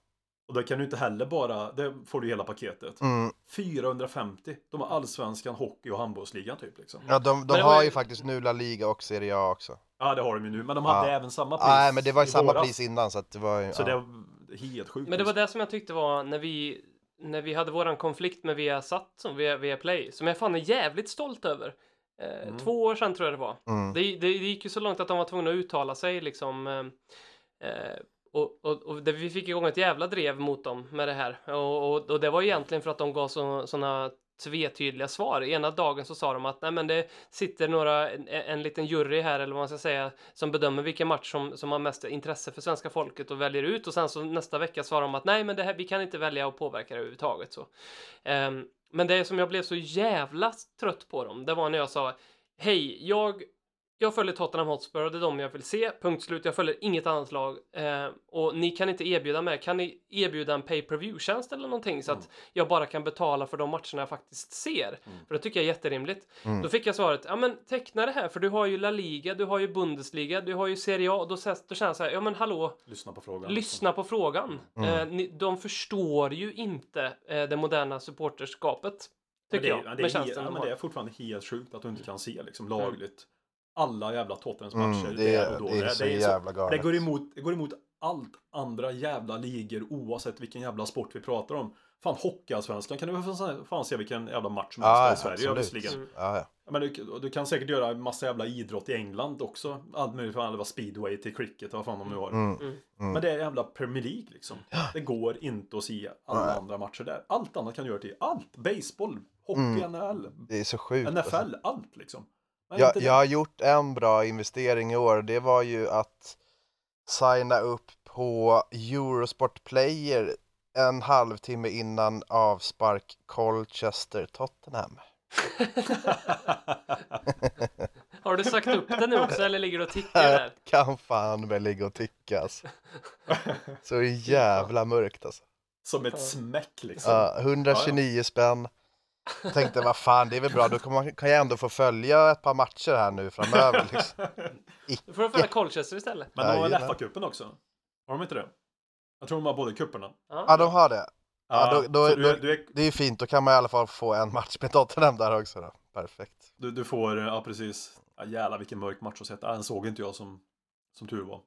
Och då kan du inte heller bara, det får du hela paketet. Mm. 450. De har allsvenskan, hockey och handbollsligan typ liksom. ja, de, de har ju- faktiskt nu La Liga och Serie A också. Ja, det har de ju nu. Men de hade Ja. även samma pris Nej, men det var ju i samma våras. pris innan så att det var ju... Så ja. det var helt sjukt. Men det var det som jag tyckte var när vi när vi hade våran konflikt med Viasat som via, via Play som jag fan är jävligt stolt över. Eh, Mm. Två år sedan tror jag det var. Mm. Det, det, det gick ju så långt att de var tvungna att uttala sig liksom. Eh, eh, och, och, och det, vi fick igång ett jävla drev mot dem med det här. Och, och, och det var egentligen för att de gav så, såna tvetydliga svar. Ena dagen så sa de att nej men det sitter några, en, en liten jury här eller vad man ska säga som bedömer vilken match som, som har mest intresse för svenska folket och väljer ut och sen så nästa vecka svarar de att nej men det här, vi kan inte välja att påverka det överhuvudtaget så. Um, men det som jag blev så jävla trött på dem, det var när jag sa hej, jag jag följer Tottenham Hotspur och det är de jag vill se. Punkt slut. Jag följer inget annat lag. Eh, och ni kan inte erbjuda mig. Kan ni erbjuda en pay per view tjänst eller någonting så att jag bara kan betala för de matcherna jag faktiskt ser? För det tycker jag är jätterimligt. Mm. Då fick jag svaret. Ja, men teckna det här för du har ju La Liga, du har ju Bundesliga, du har ju Serie A. Och då, då känner jag så här. Ja, men hallå, Lyssna på frågan. lyssna på frågan. Mm. Eh, ni, de förstår ju inte eh, det moderna supporterskapet. Men Tycker det, är- jag. det, med är, men det är fortfarande helt sjukt att du inte kan se liksom, lagligt alla jävla Tottenhams Mm, matcher. det, där är, och då. det är så jävla galet. Det går, emot, det går emot allt andra jävla ligor oavsett vilken jävla sport vi pratar om. Fan Hockeyallsvenskan kan du fan- fan se vilken jävla match som Ja, helst här i Sverige absolut. överligen. Mm. Ja, ja. Ja, Men du, du kan säkert göra massa jävla idrott i England också. Allt möjligt från alla speedway till cricket och vad fan de nu har. Mm. Mm. Men det är jävla Premier League liksom. Det går inte att se alla Nej. andra matcher där. Allt annat kan du göra till. Allt! Baseball, hockey, Mm. NHL, Det är så sjukt. alltså. NFL, allt liksom. Jag, jag har gjort en bra investering i år. Det var ju att signa upp på Eurosport Player en halvtimme innan avspark Colchester Tottenham. [laughs] Har du sagt upp det nu också eller ligger du och tickar där? Kan fan väl ligga och tycka alltså. [laughs] Så jävla mörkt alltså. Som ett smäck liksom. Ja, 129 spänn. Tänkte vad fan det är väl bra, då kan, man, kan jag ändå få följa ett par matcher här nu framöver. [laughs] Liksom. Då får du följa Colchester istället. Men de har väl. FA-cupen också? Har de inte det? Jag tror de har båda cuperna. Ja, de har det. Ja, då- då- så du, då- du, är, Det är ju fint, då kan man i alla fall få en match med Tottenham där också då. Perfekt. du, du får, ja precis. Ja, jävlar vilken mörk match att. Ja, Den såg inte jag som, som tur var.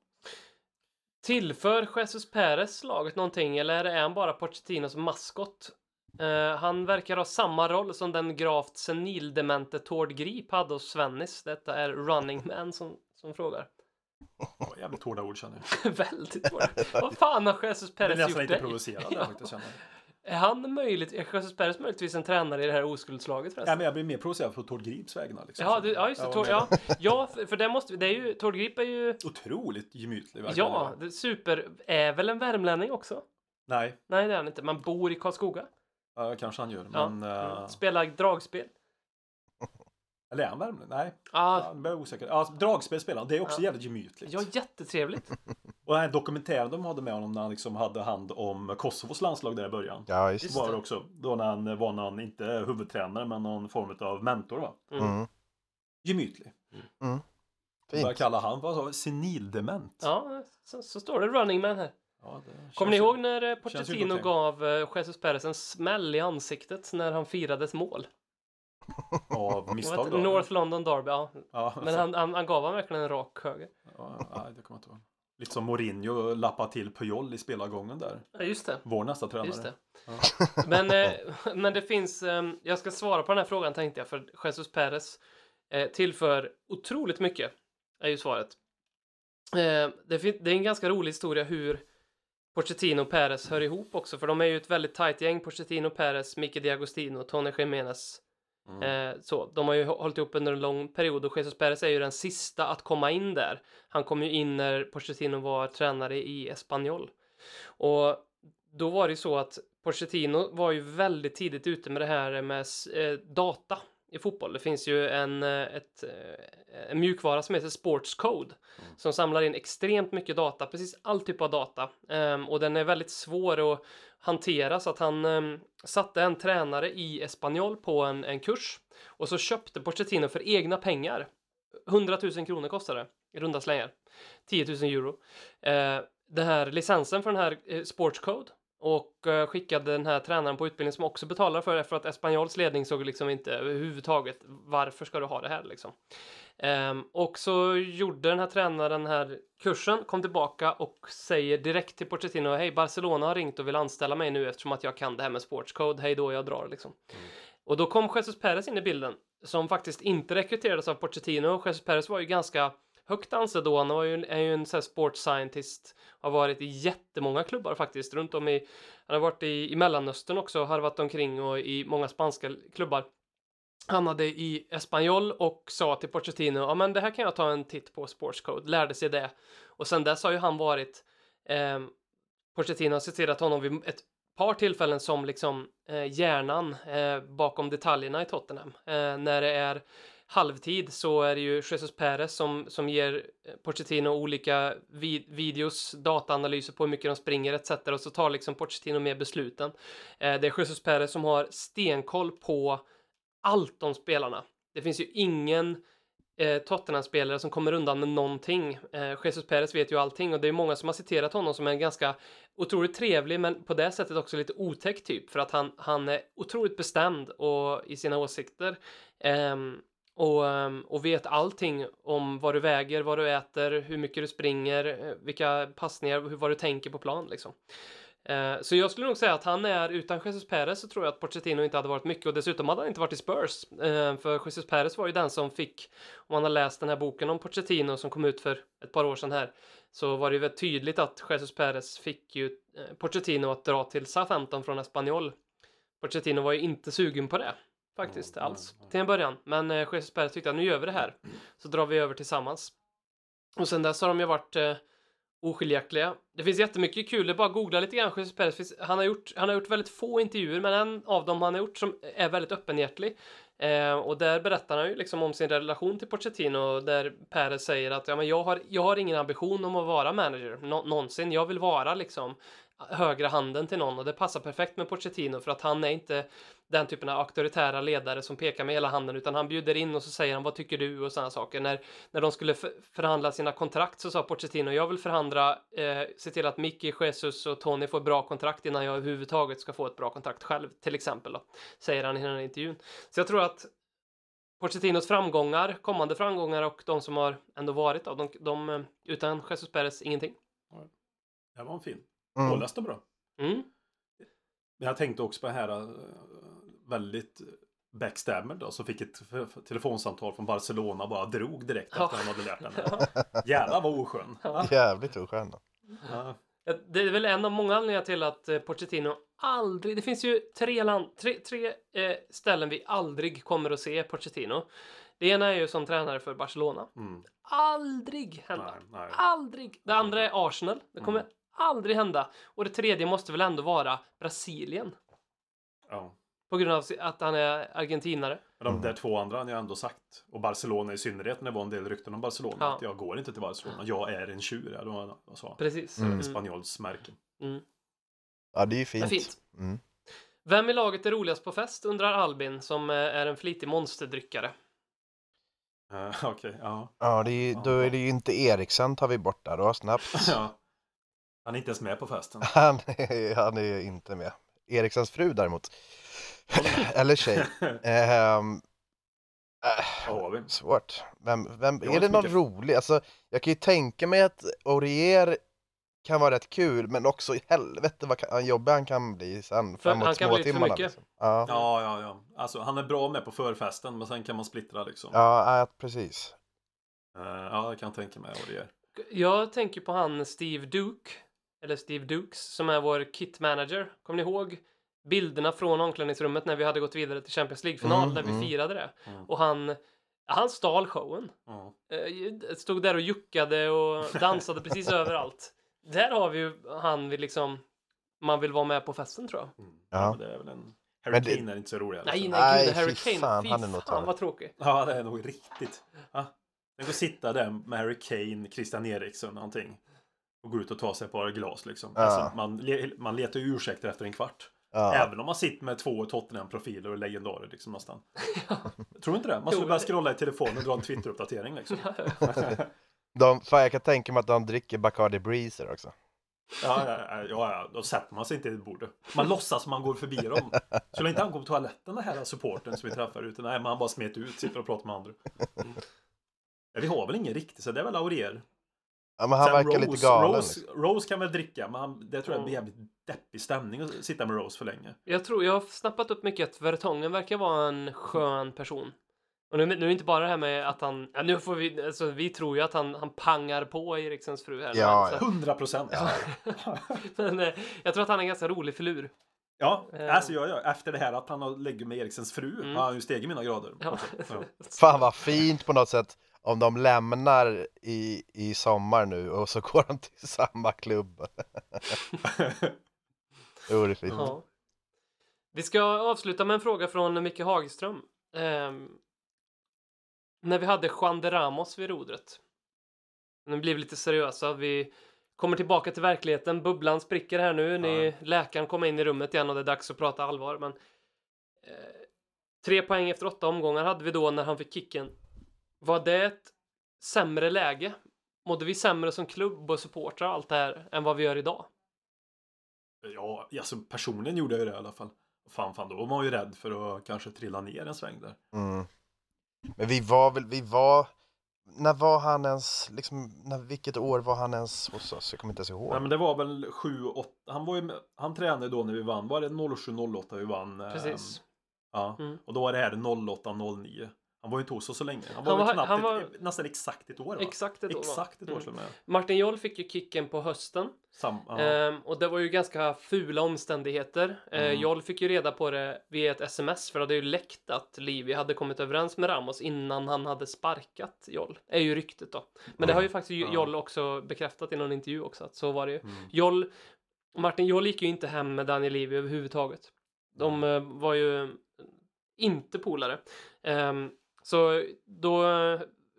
Tillför Jesus Perez laget någonting eller är han bara Pochettinos maskot? Eh, han verkar ha samma roll som den gravt senildemente Tord Grip hade hos Svennis. Detta är Running Man som, som frågar. Var jävligt hårda ord känner jag. [laughs] Väldigt svårt. Vad fan har Jesus Jag Perez blir nästan gjort lite dig? provocerad där [laughs] faktiskt känner jag. Är han möjligt, är Jesus Perez möjligtvis en tränare i det här oskuldslaget förresten? men jag blir mer provocerad på Tord Grips vägnar. Liksom. Ja, du, ja just det. Ja, Tord, ja, ja, för, det måste det är ju, Tord Grip är ju, Otroligt gemytlig verkligen. ja, det, super, är väl en värmlänning också? Nej, Nej, det är han inte. Man bor i Karlskoga. Ja, kanske han gör. Ja. Men, eh, Spelar dragspel. [laughs] Eller är han värmlänning? Nej, Ja, ja, jag är osäker. Ja, dragspel spelar. Det är också Ja. jävligt gemytligt. ja, jättetrevligt. [laughs] Och den här dokumentären de hade med honom när han liksom hade hand om Kosovos landslag där i början. Ja, just Just var det. också. Då när han var han inte huvudtränare men någon form av mentor va. Mm. Gemytlig. Vad Fint. kallar han? Vad sa vi? Senildement? Ja, så, så står det Running Man här. Ja, det Kommer ni ihåg när eh, Pochettino gav eh, Jesus Perez en smäll i ansiktet när han firade ett mål? [laughs] Av misstag då? North London Derby, ja. Ja, Men han, han, han gav han verkligen en rak höger. ja, nej, det kommer jag inte ihåg. Lite som Mourinho lappade till Puyol i spelargången där. Ja, just det. Vår nästa tränare. Just det. Ja. [laughs] Men, eh, men det finns, eh, jag ska svara på den här frågan tänkte jag, för Jesus Perez eh, tillför otroligt mycket, är ju svaret. Eh, det, det är en ganska rolig historia hur Pochettino och Perez hör ihop också, för de är ju ett väldigt tajt gäng, Pochettino, Perez, Micke Diagostino, Tony Jiménez. Mm. Eh, så, de har ju hå- hållit ihop under en lång period och Jesus Perez är ju den sista att komma in där. Han kom ju in när Pochettino var tränare i Espanyol. Och då var det ju så att Pochettino var ju väldigt tidigt ute med det här med eh, data i fotboll. Det finns ju en, eh, ett, eh, en mjukvara som heter Sports Code som samlar in extremt mycket data, precis all typ av data. Ehm, och den är väldigt svår att hantera så att han ehm, satte en tränare i Espanyol på en, en kurs och så köpte Pochettino för egna pengar 100 000 kronor kostade det, i runda slängar. 10 000 euro. Eh, den här licensen för den här eh, Sports Code och eh, skickade den här tränaren på utbildning som också betalar för det för att Espanyols ledning såg liksom inte överhuvudtaget varför ska du ha det här liksom. Ehm, och så gjorde den här tränaren den här kursen, kom tillbaka och säger direkt till Pochettino, hej Barcelona har ringt och vill anställa mig nu eftersom att jag kan det här med sportscode, hej då jag drar liksom. Och då kom Jesus Perez in i bilden, som faktiskt inte rekryterades av Pochettino. Jesus Perez var ju ganska högt ansedd då, han var ju, är ju en sån här sports scientist, har varit i jättemånga klubbar faktiskt, runt om i, han har varit i, i Mellanöstern också, harvat omkring och i många spanska klubbar hamnade i Espanyol och sa till Pochettino, ja men det här kan jag ta en titt på Sportscode, lärde sig det. Och sen dess har ju han varit, eh, Pochettino har citerat honom vid ett par tillfällen som liksom eh, hjärnan eh, bakom detaljerna i Tottenham. Eh, när det är halvtid så är det ju Jesus Perez som, som ger eh, Pochettino olika vid videos, dataanalyser på hur mycket de springer etc. Och så tar liksom Pochettino med besluten. Eh, det är Jesus Perez som har stenkoll på allt om spelarna. Det finns ju ingen eh, Tottenham-spelare som kommer undan med någonting. Eh, Jesus Perez vet ju allting och det är många som har citerat honom som en ganska otroligt trevlig men på det sättet också lite otäck typ för att han, han är otroligt bestämd och, i sina åsikter. Ehm, och, ehm, och vet allting om vad du väger, vad du äter, hur mycket du springer, eh, vilka passningar, hur, vad du tänker på plan liksom. Eh, Så jag skulle nog säga att han är, utan Jesus Perez så tror jag att Pochettino inte hade varit mycket och dessutom hade han inte varit i Spurs. Eh, För Jesus Perez var ju den som fick, om man har läst den här boken om Pochettino som kom ut för ett par år sedan här, så var det ju väldigt tydligt att Jesus Perez fick ju eh, Pochettino att dra till Southampton från Espanyol. Pochettino var ju inte sugen på det. Faktiskt, Mm, alls. Till en början. Men eh, Perez tyckte att nu gör vi det här. Så drar vi över tillsammans. Och sen dess har de ju varit eh, oskiljaktiga. Det finns jättemycket kul, det är bara att googla lite grann. Finns- Han har, gjort, han har gjort väldigt få intervjuer, men en av dem han har gjort som är väldigt öppenhjärtig. Eh, och där berättar han ju liksom om sin relation till Pochettino, där Perez säger att ja, men jag, har, jag har ingen ambition om att vara manager nå- någonsin. Jag vill vara liksom högra handen till någon och det passar perfekt med Pochettino för att han är inte den typen av auktoritära ledare som pekar med hela handen utan han bjuder in och så säger han vad tycker du och sådana saker. När, när de skulle för, förhandla sina kontrakt så sa Pochettino jag vill förhandla, eh, se till att Mickey, Jesus och Tony får bra kontrakt innan jag överhuvudtaget ska få ett bra kontrakt själv till exempel då, säger han i den här intervjun. Så jag tror att Pochettinos framgångar, kommande framgångar och de som har ändå varit då, de, de eh, utan Jesus Perez ingenting. Det var en fin. Mm. Påläst och bra. Mm. Men jag tänkte också på det här äh, väldigt backstabber då, som fick ett telefonsamtal från Barcelona och bara drog direkt Ja. efter han hade lärt henne. [laughs] Jävlar vad oskön. Jävligt oskön. Ja. Ja, Det är väl en av många anledningar till att eh, Pochettino aldrig... Det finns ju tre, land, tre, tre eh, ställen vi aldrig kommer att se Pochettino. Det ena är ju som tränare för Barcelona. Mm. Aldrig hända. Nej, nej. Aldrig. Det andra är Arsenal. Det kommer Mm. aldrig hända. Och det tredje måste väl ändå vara Brasilien. Ja. På grund av att han är argentinare. Men de där två andra har ni ändå sagt. Och Barcelona i synnerhet när det var en del rykten om Barcelona. Ja. Att jag går inte till Barcelona. Jag är en tjur. Var vad sa. Precis. Mm. Spanjols märke. Mm. Ja, det är ju fint. är fint. Mm. Vem i laget är roligast på fest undrar Albin som eh, är en flitig monsterdryckare. Uh, [laughs] Okej, ja. Ja, det är, då är det ju inte Eriksen tar vi bort där då snabbt. [laughs] ja. Han är inte ens med på festen. [laughs] Han är, han är inte med. Eriksens fru däremot. [laughs] Eller tjej. [laughs] Ehm, äh, Vad har vi? svårt. Vem, vem, är det någon mycket- rolig? Alltså, jag kan ju tänka mig att Aurier kan vara rätt kul, men också i helvete vad kan, jobbig han kan bli sen För framåt han kan bli för småtimmarna. mycket. Liksom. Ja, Ja, ja, ja. Alltså han är bra med på förfesten. Men sen kan man splittra liksom. ja, ja, precis. Eh, ja, det kan jag tänka mig är. Jag tänker på han Steve Duke, eller Steve Dukes, som är vår kit manager. Kommer ni ihåg bilderna från omklädningsrummet när vi hade gått vidare till Champions League-final Mm, där vi mm. firade det? Mm. Och han, han stal showen. Eh, Stod där och juckade och dansade precis [laughs] överallt. Där har vi ju han vill liksom, man vill vara med på festen tror jag. Mm. Ja. det är väl en... Harry Men det- Kane är inte så rolig. Nej, nej, Nej, gud, fy Harry Kane. fan, Fy han är nog fan vad tråkig. Ja, det är nog riktigt. Ja. Tänk att sitta där med Harry Kane, Christian Eriksson någonting. Och gå ut och ta sig ett par glas liksom. Ja. Alltså, man, le- man letar ju ursäkter efter en kvart. Ja. Även om man sitter med två Tottenham-profiler och legendarer liksom nästan. [laughs] Tror du inte det? Man skulle det- scrolla i telefonen och dra en Twitter-uppdatering liksom. [laughs] [laughs] De, fan, jag kan tänka mig att de dricker Bacardi Breezer också. Ja, ja, ja, ja, ja, då sätter man sig inte i bordet. Man låtsas som man går förbi dem. Skulle inte han gå på toaletten den här supporten som vi träffar ute? Nej, men han bara smet ut, sitter och pratar med andra. Mm. Ja, vi har väl ingen riktigt, så det är väl Aurier. Ja, men han Sen verkar Rose, lite galen. Rose, liksom. Rose kan väl dricka, men han, det tror jag blir jävligt deppig stämning att sitta med Rose för länge. Jag tror, jag har snappat upp mycket att Vertongen verkar vara en skön person. Och nu, nu är det inte bara det här med att han, ja, nu får vi, alltså vi tror ju att han, han pangar på Eriksens fru här. Ja, men, så- 100 procent! Ja. [laughs] men eh, jag tror att han är en ganska rolig filur. ja, Eh. alltså jag, jag, efter det här att han har lägger med Eriksens fru Mm. har han ju stigit mina grader. Ja. Alltså, ja. Fan vad fint på något sätt om de lämnar i, i sommar nu och så går de till samma klubb. [laughs] Det vore fint. Ja. Vi ska avsluta med en fråga från Micke Hagström. Ehm, när vi hade Juan de Ramos vid rodret. Nu blir vi lite seriösa. Vi kommer tillbaka till verkligheten. Bubblan spricker här nu. Ni, Läkaren kommer in i rummet igen och det är dags att prata allvar. Men, eh, tre poäng efter åtta omgångar hade vi då när han fick kicken. Var det ett sämre läge? Mådde vi sämre som klubb och supportrar och allt det här än vad vi gör idag? Ja, alltså personligen gjorde jag ju det i alla fall. Fan, fan, då var man ju rädd för att kanske trilla ner en sväng där. Mm. Men vi var väl, vi var, när var han ens, liksom, när, vilket år var han ens hos oss? Jag kommer inte ens ihåg. Nej, men det var väl 7, 8, han var ju han tränade då när vi vann, var det 07, 08 vi vann? Precis. Ja, Mm. och då var det här 08, 09. Han var ju inte hos oss så länge. Han var, Han var- knappt han var- ett, nästan exakt ett år va? Exakt ett år? Exakt ett år Mm. Martin Joll fick ju kicken på hösten. Sam. Ehm, och det var ju ganska fula omständigheter. Eh, Mm. Joll fick ju reda på det via ett sms för det hade ju läckt att Livi hade kommit överens med Ramos innan han hade sparkat Joll. Är ju ryktet då. Men det har ju faktiskt. Joll också bekräftat i någon intervju också att så var det ju. Mm. Joll, Martin Joll gick ju inte hem med Daniel Livi överhuvudtaget. De eh, var ju inte polare. Ehm, så då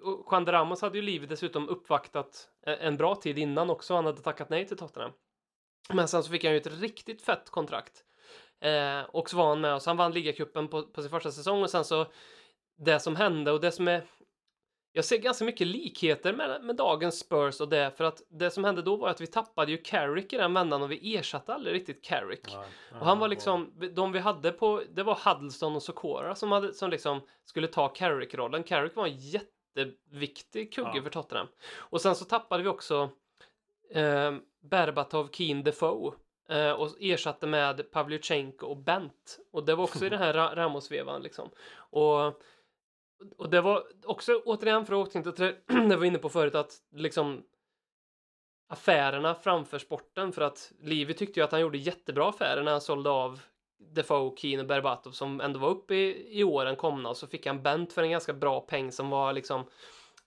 och Juan de Ramos hade ju livet dessutom uppvaktat eh, en bra tid innan också. Han hade tackat nej till Tottenham. Men sen så fick han ju ett riktigt fett kontrakt. Eh, och så var han med oss. Han vann ligacupen på, på sin första säsong och sen så det som hände och det som är jag ser ganska mycket likheter med, med dagens Spurs och det för att det som hände då var att vi tappade ju Carrick i den vändan och vi ersatte aldrig riktigt Carrick. Ja, Och han var liksom, de vi hade på, det var Huddleston och Sokora som, hade, som liksom skulle ta Carrick-rollen. Carrick var en jätteviktig kugge Ja. för Tottenham. Och sen så tappade vi också eh, Berbatov, Keen, Defoe och ersatte med Pavlyuchenko och Bent. Och det var också i den här Ra- Ramos-vevan liksom. Och, och det var också, återigen för att återknyta till det [clears throat] det var inne på förut, att liksom affärerna framför sporten för att Livi tyckte ju att han gjorde jättebra affärer när han sålde av Defoe, Keen och Berbatov som ändå var uppe i, i åren komna och så fick han Bent för en ganska bra peng som var liksom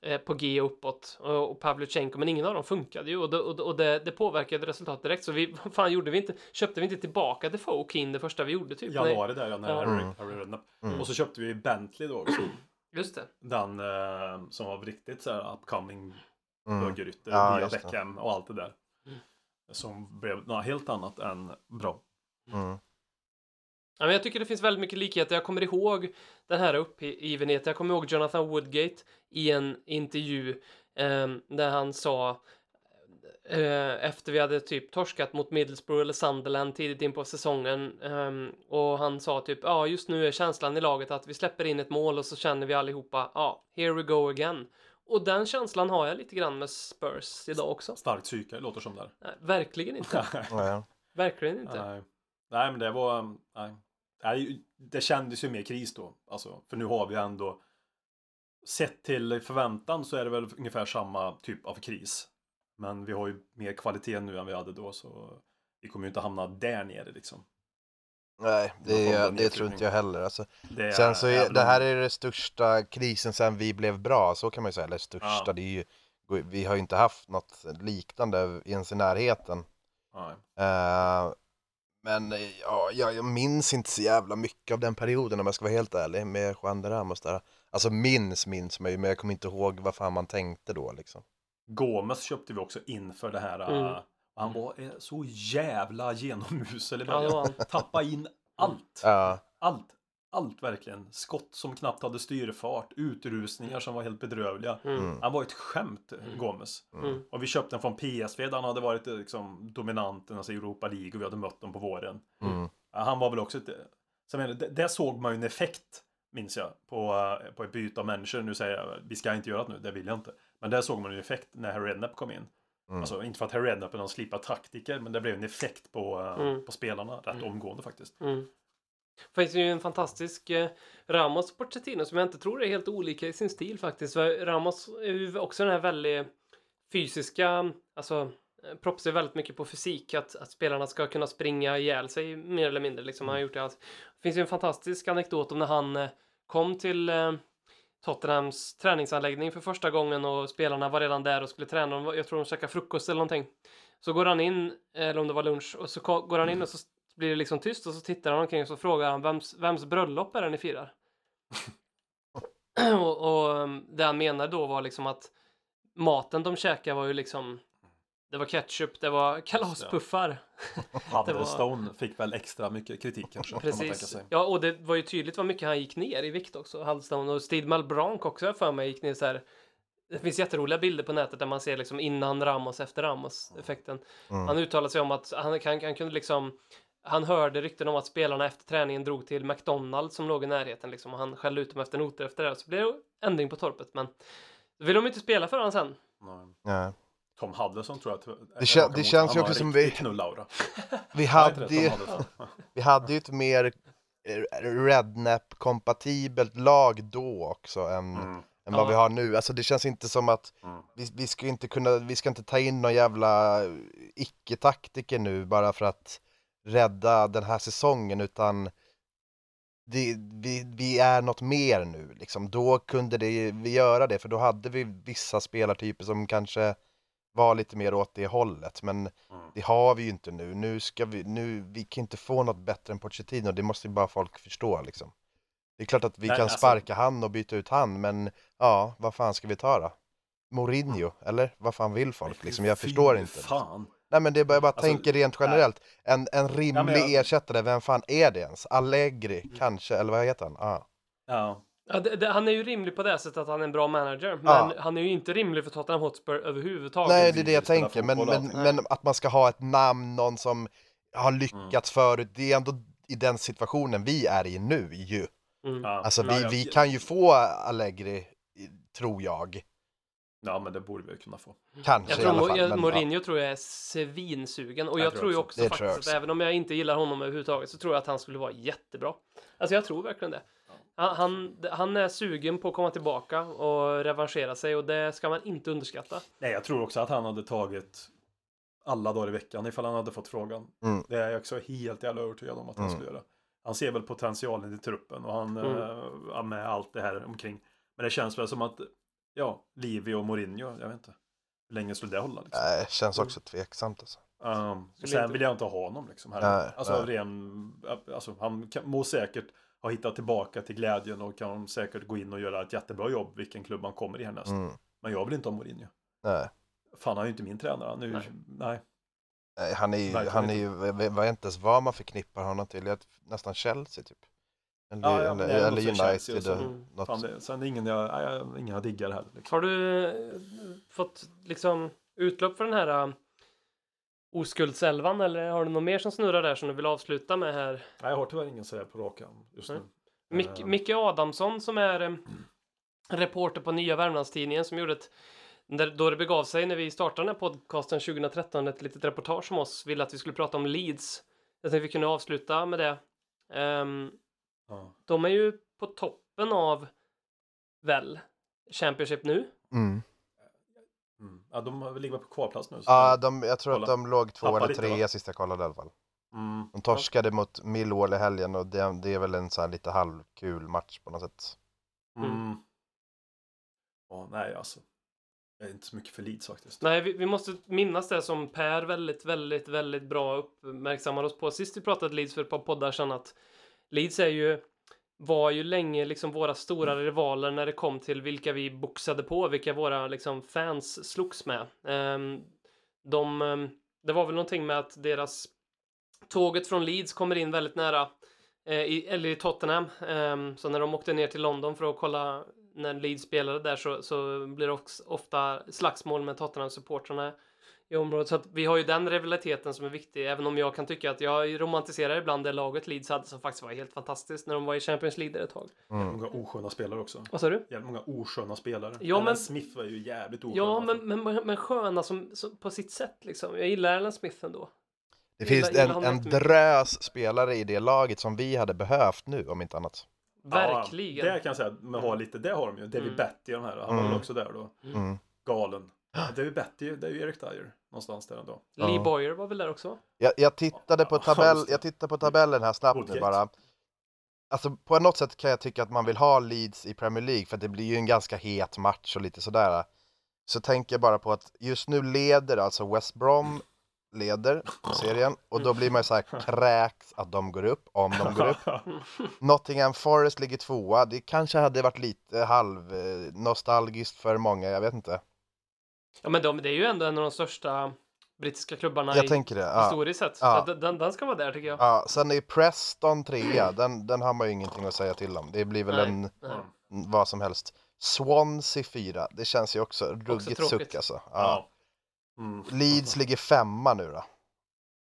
eh, på G uppåt och, och Pavlyuchenko men ingen av dem funkade ju och, det, och, det- och det, det påverkade resultatet direkt så vi, vad fan gjorde vi inte, köpte vi inte tillbaka Defoe och Keen det första vi gjorde typ? Januari där ja, när. Harry, Mm. Harry Redknapp. Mm. Och så köpte vi Bentley då också. [clears throat] Just det. Den eh, som var riktigt så här upcoming Mm. högerytter, Ja, via. Beckham och allt det där. Mm. Som blev något helt annat än bra. Mm. Ja, men jag tycker det finns väldigt mycket likheter. Jag kommer ihåg den här uppgivenheten. Jag kommer ihåg Jonathan Woodgate i en intervju ehm, där han sa eh, efter vi hade typ torskat mot Middlesbrough eller Sunderland tidigt in på säsongen ehm, och han sa typ ja just nu är känslan i laget att vi släpper in ett mål och så känner vi allihopa ja here we go again och den känslan har jag lite grann med Spurs idag också. Starkt psyke, låter som där. Nej, verkligen inte. Verkligen inte. Nej. nej, men det var... Nej. Nej, det kändes ju mer kris då. Alltså, för nu har vi ändå... Sett till förväntan så är det väl ungefär samma typ av kris. Men vi har ju mer kvalitet nu än vi hade då så vi kommer ju inte hamna där nere liksom. Nej, det, av det tror inte jag heller. Alltså, Det är, sen så är, det här är det största krisen sen vi blev bra, så kan man ju säga. Eller största, Ja. det är ju, vi har ju inte haft något liknande ens i närheten. Eh, men ja, jag, jag minns inte så jävla mycket av den perioden om jag ska vara helt ärlig med Juan de Ramos där. Alltså minns minns man ju, men jag kommer inte ihåg vad fan man tänkte då liksom. Gomes köpte vi också inför det här. Mm. äh, Han var eh, så jävla genomusel i Ja, början. han. [laughs] Tappa in allt. Ja, Allt. Allt verkligen. Skott som knappt hade styrfart. Utrusningar som var helt bedrövliga. Mm. Han var ett skämt, Gomes. Mm. Och vi köpte den från PSV där han hade varit eh, liksom, dominant i alltså Europa League och vi hade mött dem på våren. mm, Ja, Han var väl också ett... Så menar, det, där såg man ju en effekt, minns jag, på, eh, på ett byte av människor. Nu säger jag, vi ska inte göra det nu, det vill jag inte. Men där såg man ju en effekt när Harry Redknapp kom in. Mm. Alltså inte för att Harry Redknapp är någon slipad taktiker, men det blev en effekt på, eh, Mm. på spelarna rätt Mm. omgående faktiskt. Mm. Det finns ju en fantastisk eh, Ramos och Pochettino som jag inte tror är helt olika i sin stil faktiskt. För Ramos är ju också den här väldigt fysiska, alltså eh, propsar väldigt mycket på fysik, att, att spelarna ska kunna springa ihjäl sig mer eller mindre. Liksom. Han har gjort det allt. Det finns ju en fantastisk anekdot om när han eh, kom till eh, Tottenhams träningsanläggning för första gången och spelarna var redan där och skulle träna. Jag tror de käkade frukost eller någonting. Så går han in, eller om det var lunch, och så går han in och så blir det liksom tyst och så tittar han omkring och så frågar han vems, vems bröllop är det ni firar? [laughs] och, och um, det han menar då var liksom att maten de käkade var ju liksom det var ketchup, det var kalaspuffar. [laughs] Huddlestone fick väl extra mycket kritik kanske. Kan Precis. sig. Ja, och det var ju tydligt vad mycket han gick ner i vikt också, Huddlestone. Och Steve Malbranc också, för mig, gick ner så här. Det finns jätteroliga bilder på nätet där man ser liksom innan Ramos, efter Ramos-effekten. Mm. Han uttalade sig om att han, han, han kunde liksom han hörde rykten om att spelarna efter träningen drog till McDonalds som låg i närheten liksom, och han skällde ut dem efter noter efter det. Så blev det ändring på torpet, men vill de inte spela för honom sen. Nej. ja. Tom Huddleston tror jag. Det kän- det känns ju också som vi- Knullaura. [laughs] Vi hade det, [laughs] vi hade ju ett mer rednap-kompatibelt lag då också än, Mm. än vad Ja. vi har nu. Alltså det känns inte som att Mm. vi, vi ska inte kunna, vi ska inte ta in någon jävla icke-taktiker nu bara för att rädda den här säsongen utan det, vi, vi är något mer nu liksom. Då kunde det, vi göra det för då hade vi vissa spelartyper som kanske var lite mer åt det hållet men Mm. det har vi ju inte nu. Nu ska vi, nu, vi kan inte få något bättre än Pochettino, det måste ju bara folk förstå liksom. Det är klart att vi Nej, kan alltså- sparka han och byta ut han men ja, vad fan ska vi ta då? Mourinho, eller vad fan vill folk liksom? Jag förstår inte. Fan. Nej men det är bara, jag bara Alltså, tänker rent generellt. En, en rimlig Ja, jag- ersättare, vem fan är det ens? Allegri, kanske, eller vad heter han? Ah. Ja. Ja, det, det, han är ju rimlig på det sättet att han är en bra manager. Men Ja. han är ju inte rimlig för Tottenham Hotspur överhuvudtaget. Nej, det är det jag tänker, men, men, men att man ska ha ett namn, någon som har lyckats förut, det är ändå i den situationen vi är i nu ju. Mm. Alltså vi, vi kan ju få Allegri, i- tror jag. Ja, men det borde vi kunna få. Kanske Jag i tror alla Mo- fall. jag, men, ja. Mourinho tror jag är svinsugen och Jag jag, tror ju också. också faktiskt att även om jag inte gillar honom överhuvudtaget så tror jag att han skulle vara jättebra. Alltså jag tror verkligen det. Han, han, han är sugen på att komma tillbaka och revanschera sig och det ska man inte underskatta. Nej, jag tror också att han hade tagit alla dagar i veckan ifall han hade fått frågan. Mm. Det är jag också helt jävla övertygad om att han Mm. skulle göra. Han ser väl potentialen i truppen och han Mm. ja, med allt det här omkring. Men det känns väl som att, ja, Livi och Mourinho, jag vet inte. Hur länge skulle det hålla liksom? Nej, känns också tveksamt alltså. Um, sen vill jag inte ha honom liksom. Här. Nej, alltså, nej. av ren, alltså han må säkert ha hittat tillbaka till glädjen och kan säkert gå in och göra ett jättebra jobb vilken klubb han kommer i härnäst. Mm. Men jag vill inte ha Mourinho. Nej. Fan, han är ju inte min tränare. Nu, Nej. nej. Nej, han är ju, Verkligen han är ju, vet inte ens vad man förknippar honom till, Jag- nästan Chelsea typ. Eller, Ja, ja, eller, nej, eller United, så. Mm. något. Fan, det, sen är det ingen jag, nej, ingen jag diggar heller. Liksom. Har du eh, fått liksom utlopp för den här uh, oskuldselvan eller har du något mer som snurrar där som du vill avsluta med här? Nej, jag har tyvärr ingen sådär på rak arm just nu. Mick, Eh, Micke Adamsson som är eh, reporter på Nya Värmlandstidningen som gjorde ett när, då det begav sig när vi startade den här podcasten 2013 ett litet reportage om oss ville att vi skulle prata om Leeds. Jag tänkte vi kunde avsluta med det. Ehm, ja. de är ju på toppen av väl Championship nu. Mm. Mm. ja, de ligger på kvalplats nu. Ja, de, jag tror Kolla. att de låg två Tappar eller lite, tre va? sist jag kollade i alla fall. Mm. De torskade mot Millwall i helgen och det, det är väl en så här lite halvkul match på något sätt. Mm. Ja, nej, alltså. Jag är inte så mycket för Leeds faktiskt. Nej, vi, vi måste minnas det som Per väldigt, väldigt, väldigt bra uppmärksammade oss på sist vi pratade Leeds för ett par poddar sedan att Leeds är ju var ju länge liksom våra stora rivaler när det kom till vilka vi boxade på, vilka våra liksom fans slogs med. Ehm, de, ehm, det var väl någonting med att deras tåget från Leeds kommer in väldigt nära eh, i, eller i Tottenham. Ehm, så när de åkte ner till London för att kolla när Leeds spelade där så, så blir det också ofta slagsmål med Tottenham-supportrarna i området. Så att vi har ju den rivaliteten som är viktig, även om jag kan tycka att jag romantiserar ibland det laget Leeds hade som faktiskt var helt fantastiskt när de var i Champions League där ett tag. Mm. Många osköna spelare också. Vad sa du? Jävligt många osköna spelare. Ja, Alan men- Smith var ju jävligt oskön. Ja, alltså. men, men, men sköna som, som, på sitt sätt liksom. Jag gillar Alan Smith ändå. Det finns gillar- gillar en, en drös spelare i det laget som vi hade behövt nu om inte annat. Verkligen. Ja, det kan jag säga, men har lite, det har de ju. David Mm. Betty de här, han var Mm. väl också där då. Mm. Galen. David Betty, det är ju Eric Dyer någonstans där ändå. Lee Ja. Boyer var väl där också? Jag, jag tittade på tabell, jag tittade på tabellen här snabbt nu bara. Alltså på något sätt kan jag tycka att man vill ha Leeds i Premier League för att det blir ju en ganska het match och lite sådär. Så tänker jag bara på att just nu leder alltså West Brom leder serien och då blir man ju så här kräks att de går upp, om de går upp. [laughs] Nottingham Forest ligger tvåa, det kanske hade varit lite halv eh, nostalgiskt för många, jag vet inte. Ja, men de, det är ju ändå en av de största brittiska klubbarna Jag i tänker det. Ja. historiskt sett. Så Ja. att den, den ska vara där tycker jag. Ja, sen är Preston trea, [clears throat] den, den har man ju ingenting att säga till om. Det blir väl Nej, en nej. vad som helst. Swansea 4, det känns ju också ruggigt tråkigt. suck alltså. Ja. Ja. Mm. Leeds ligger femma nu då.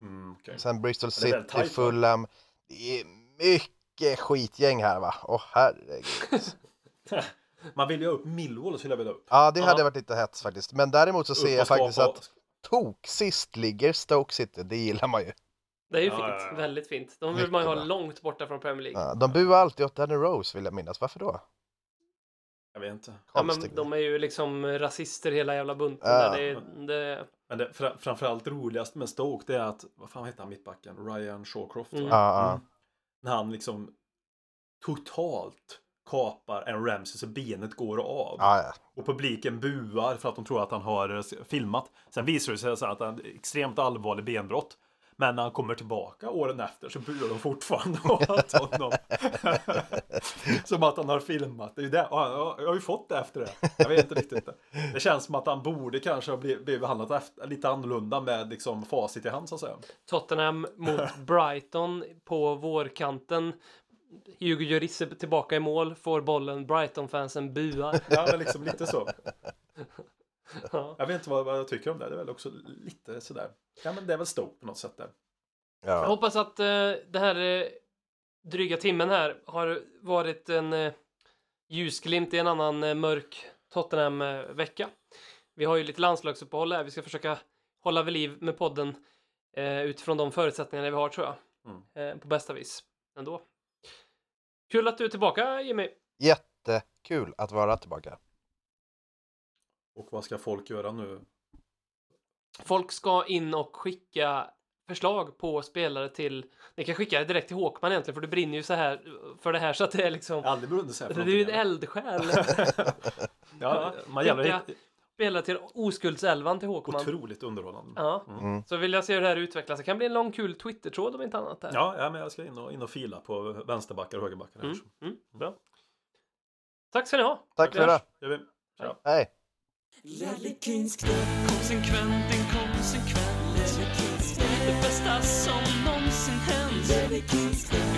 Mm, okej. Sen Bristol City? Fulham. Det är mycket skitgäng här va? Åh herregud. [laughs] Man vill ju ha upp Millwall skulle jag vilja upp. Ja, det Ja. hade varit lite hets faktiskt. Men däremot så ser jag faktiskt skapa- att tok sist ligger Stoke City, det gillar man ju. Det är ju Ja, fint, ja, ja. väldigt fint. De vill Mycket man ju ha bra. långt borta från Premier League. Ja, de buar alltid åt Danny Rose vill jag minnas. Varför då? Jag vet inte. Ja, men de är ju liksom rasister hela jävla bunten. Ja. där. Det, det, Men det fra, framförallt roligast med Stoke det är att, vad fan heter han mittbacken? Ryan Shawcroft Mm. ja. När han liksom totalt kapar en Ramsey så benet går av. Ja, ja. Och publiken buar för att de tror att han har eh, filmat. Sen visar det sig så att han har extremt allvarlig benbrott. Men när han kommer tillbaka åren efter så buar de fortfarande [laughs] åt honom. [laughs] som att han har filmat. Det är ju det. Jag har ju fått det efter det. Jag vet inte riktigt. Det känns som att han borde kanske ha blivit behandlat efter, lite annorlunda med liksom facit i hand så att säga. Tottenham mot [laughs] Brighton på vårkanten. Hugo Lloris är tillbaka i mål, får bollen, Brighton-fansen buar. Ja, men liksom lite så. [laughs] Ja. Jag vet inte vad, vad jag tycker om det. Det är väl också lite sådär. Ja, men det är väl Stoke på något sätt där. Jag ja. hoppas att eh, det här eh, dryga timmen här har varit en eh, ljusglimt i en annan eh, mörk Tottenham-vecka. Vi har ju lite landslagsuppehåll här. Vi ska försöka hålla vid liv med podden eh, utifrån de förutsättningarna vi har tror jag. Mm. Eh, på bästa vis ändå. Kul att du är tillbaka Jimmy. Jättekul att vara tillbaka. Och vad ska folk göra nu? Folk ska in och skicka förslag på spelare till... Ni kan skicka det direkt till Håkman egentligen för du brinner ju så här för det här så att det är liksom... Jag har aldrig brunnit så här för Det är ju en eldsjäl. [laughs] Ja, man gäller Skicka det spelare till Oskuldselvan till Håkman. otroligt underhållande. Ja. Mm. Så vill jag se hur det här utvecklas. Det kan bli en lång kul Twitter-tråd om inte annat. Där. Ja, ja, men jag ska in och, in och fila på vänsterbackar och högerbackar. här. Mm. Mm. Bra. Tack ska ni ha. Tack för det. Tja. Hej! Konsekvent, inkonsekvent Det bästa som någonsin hänt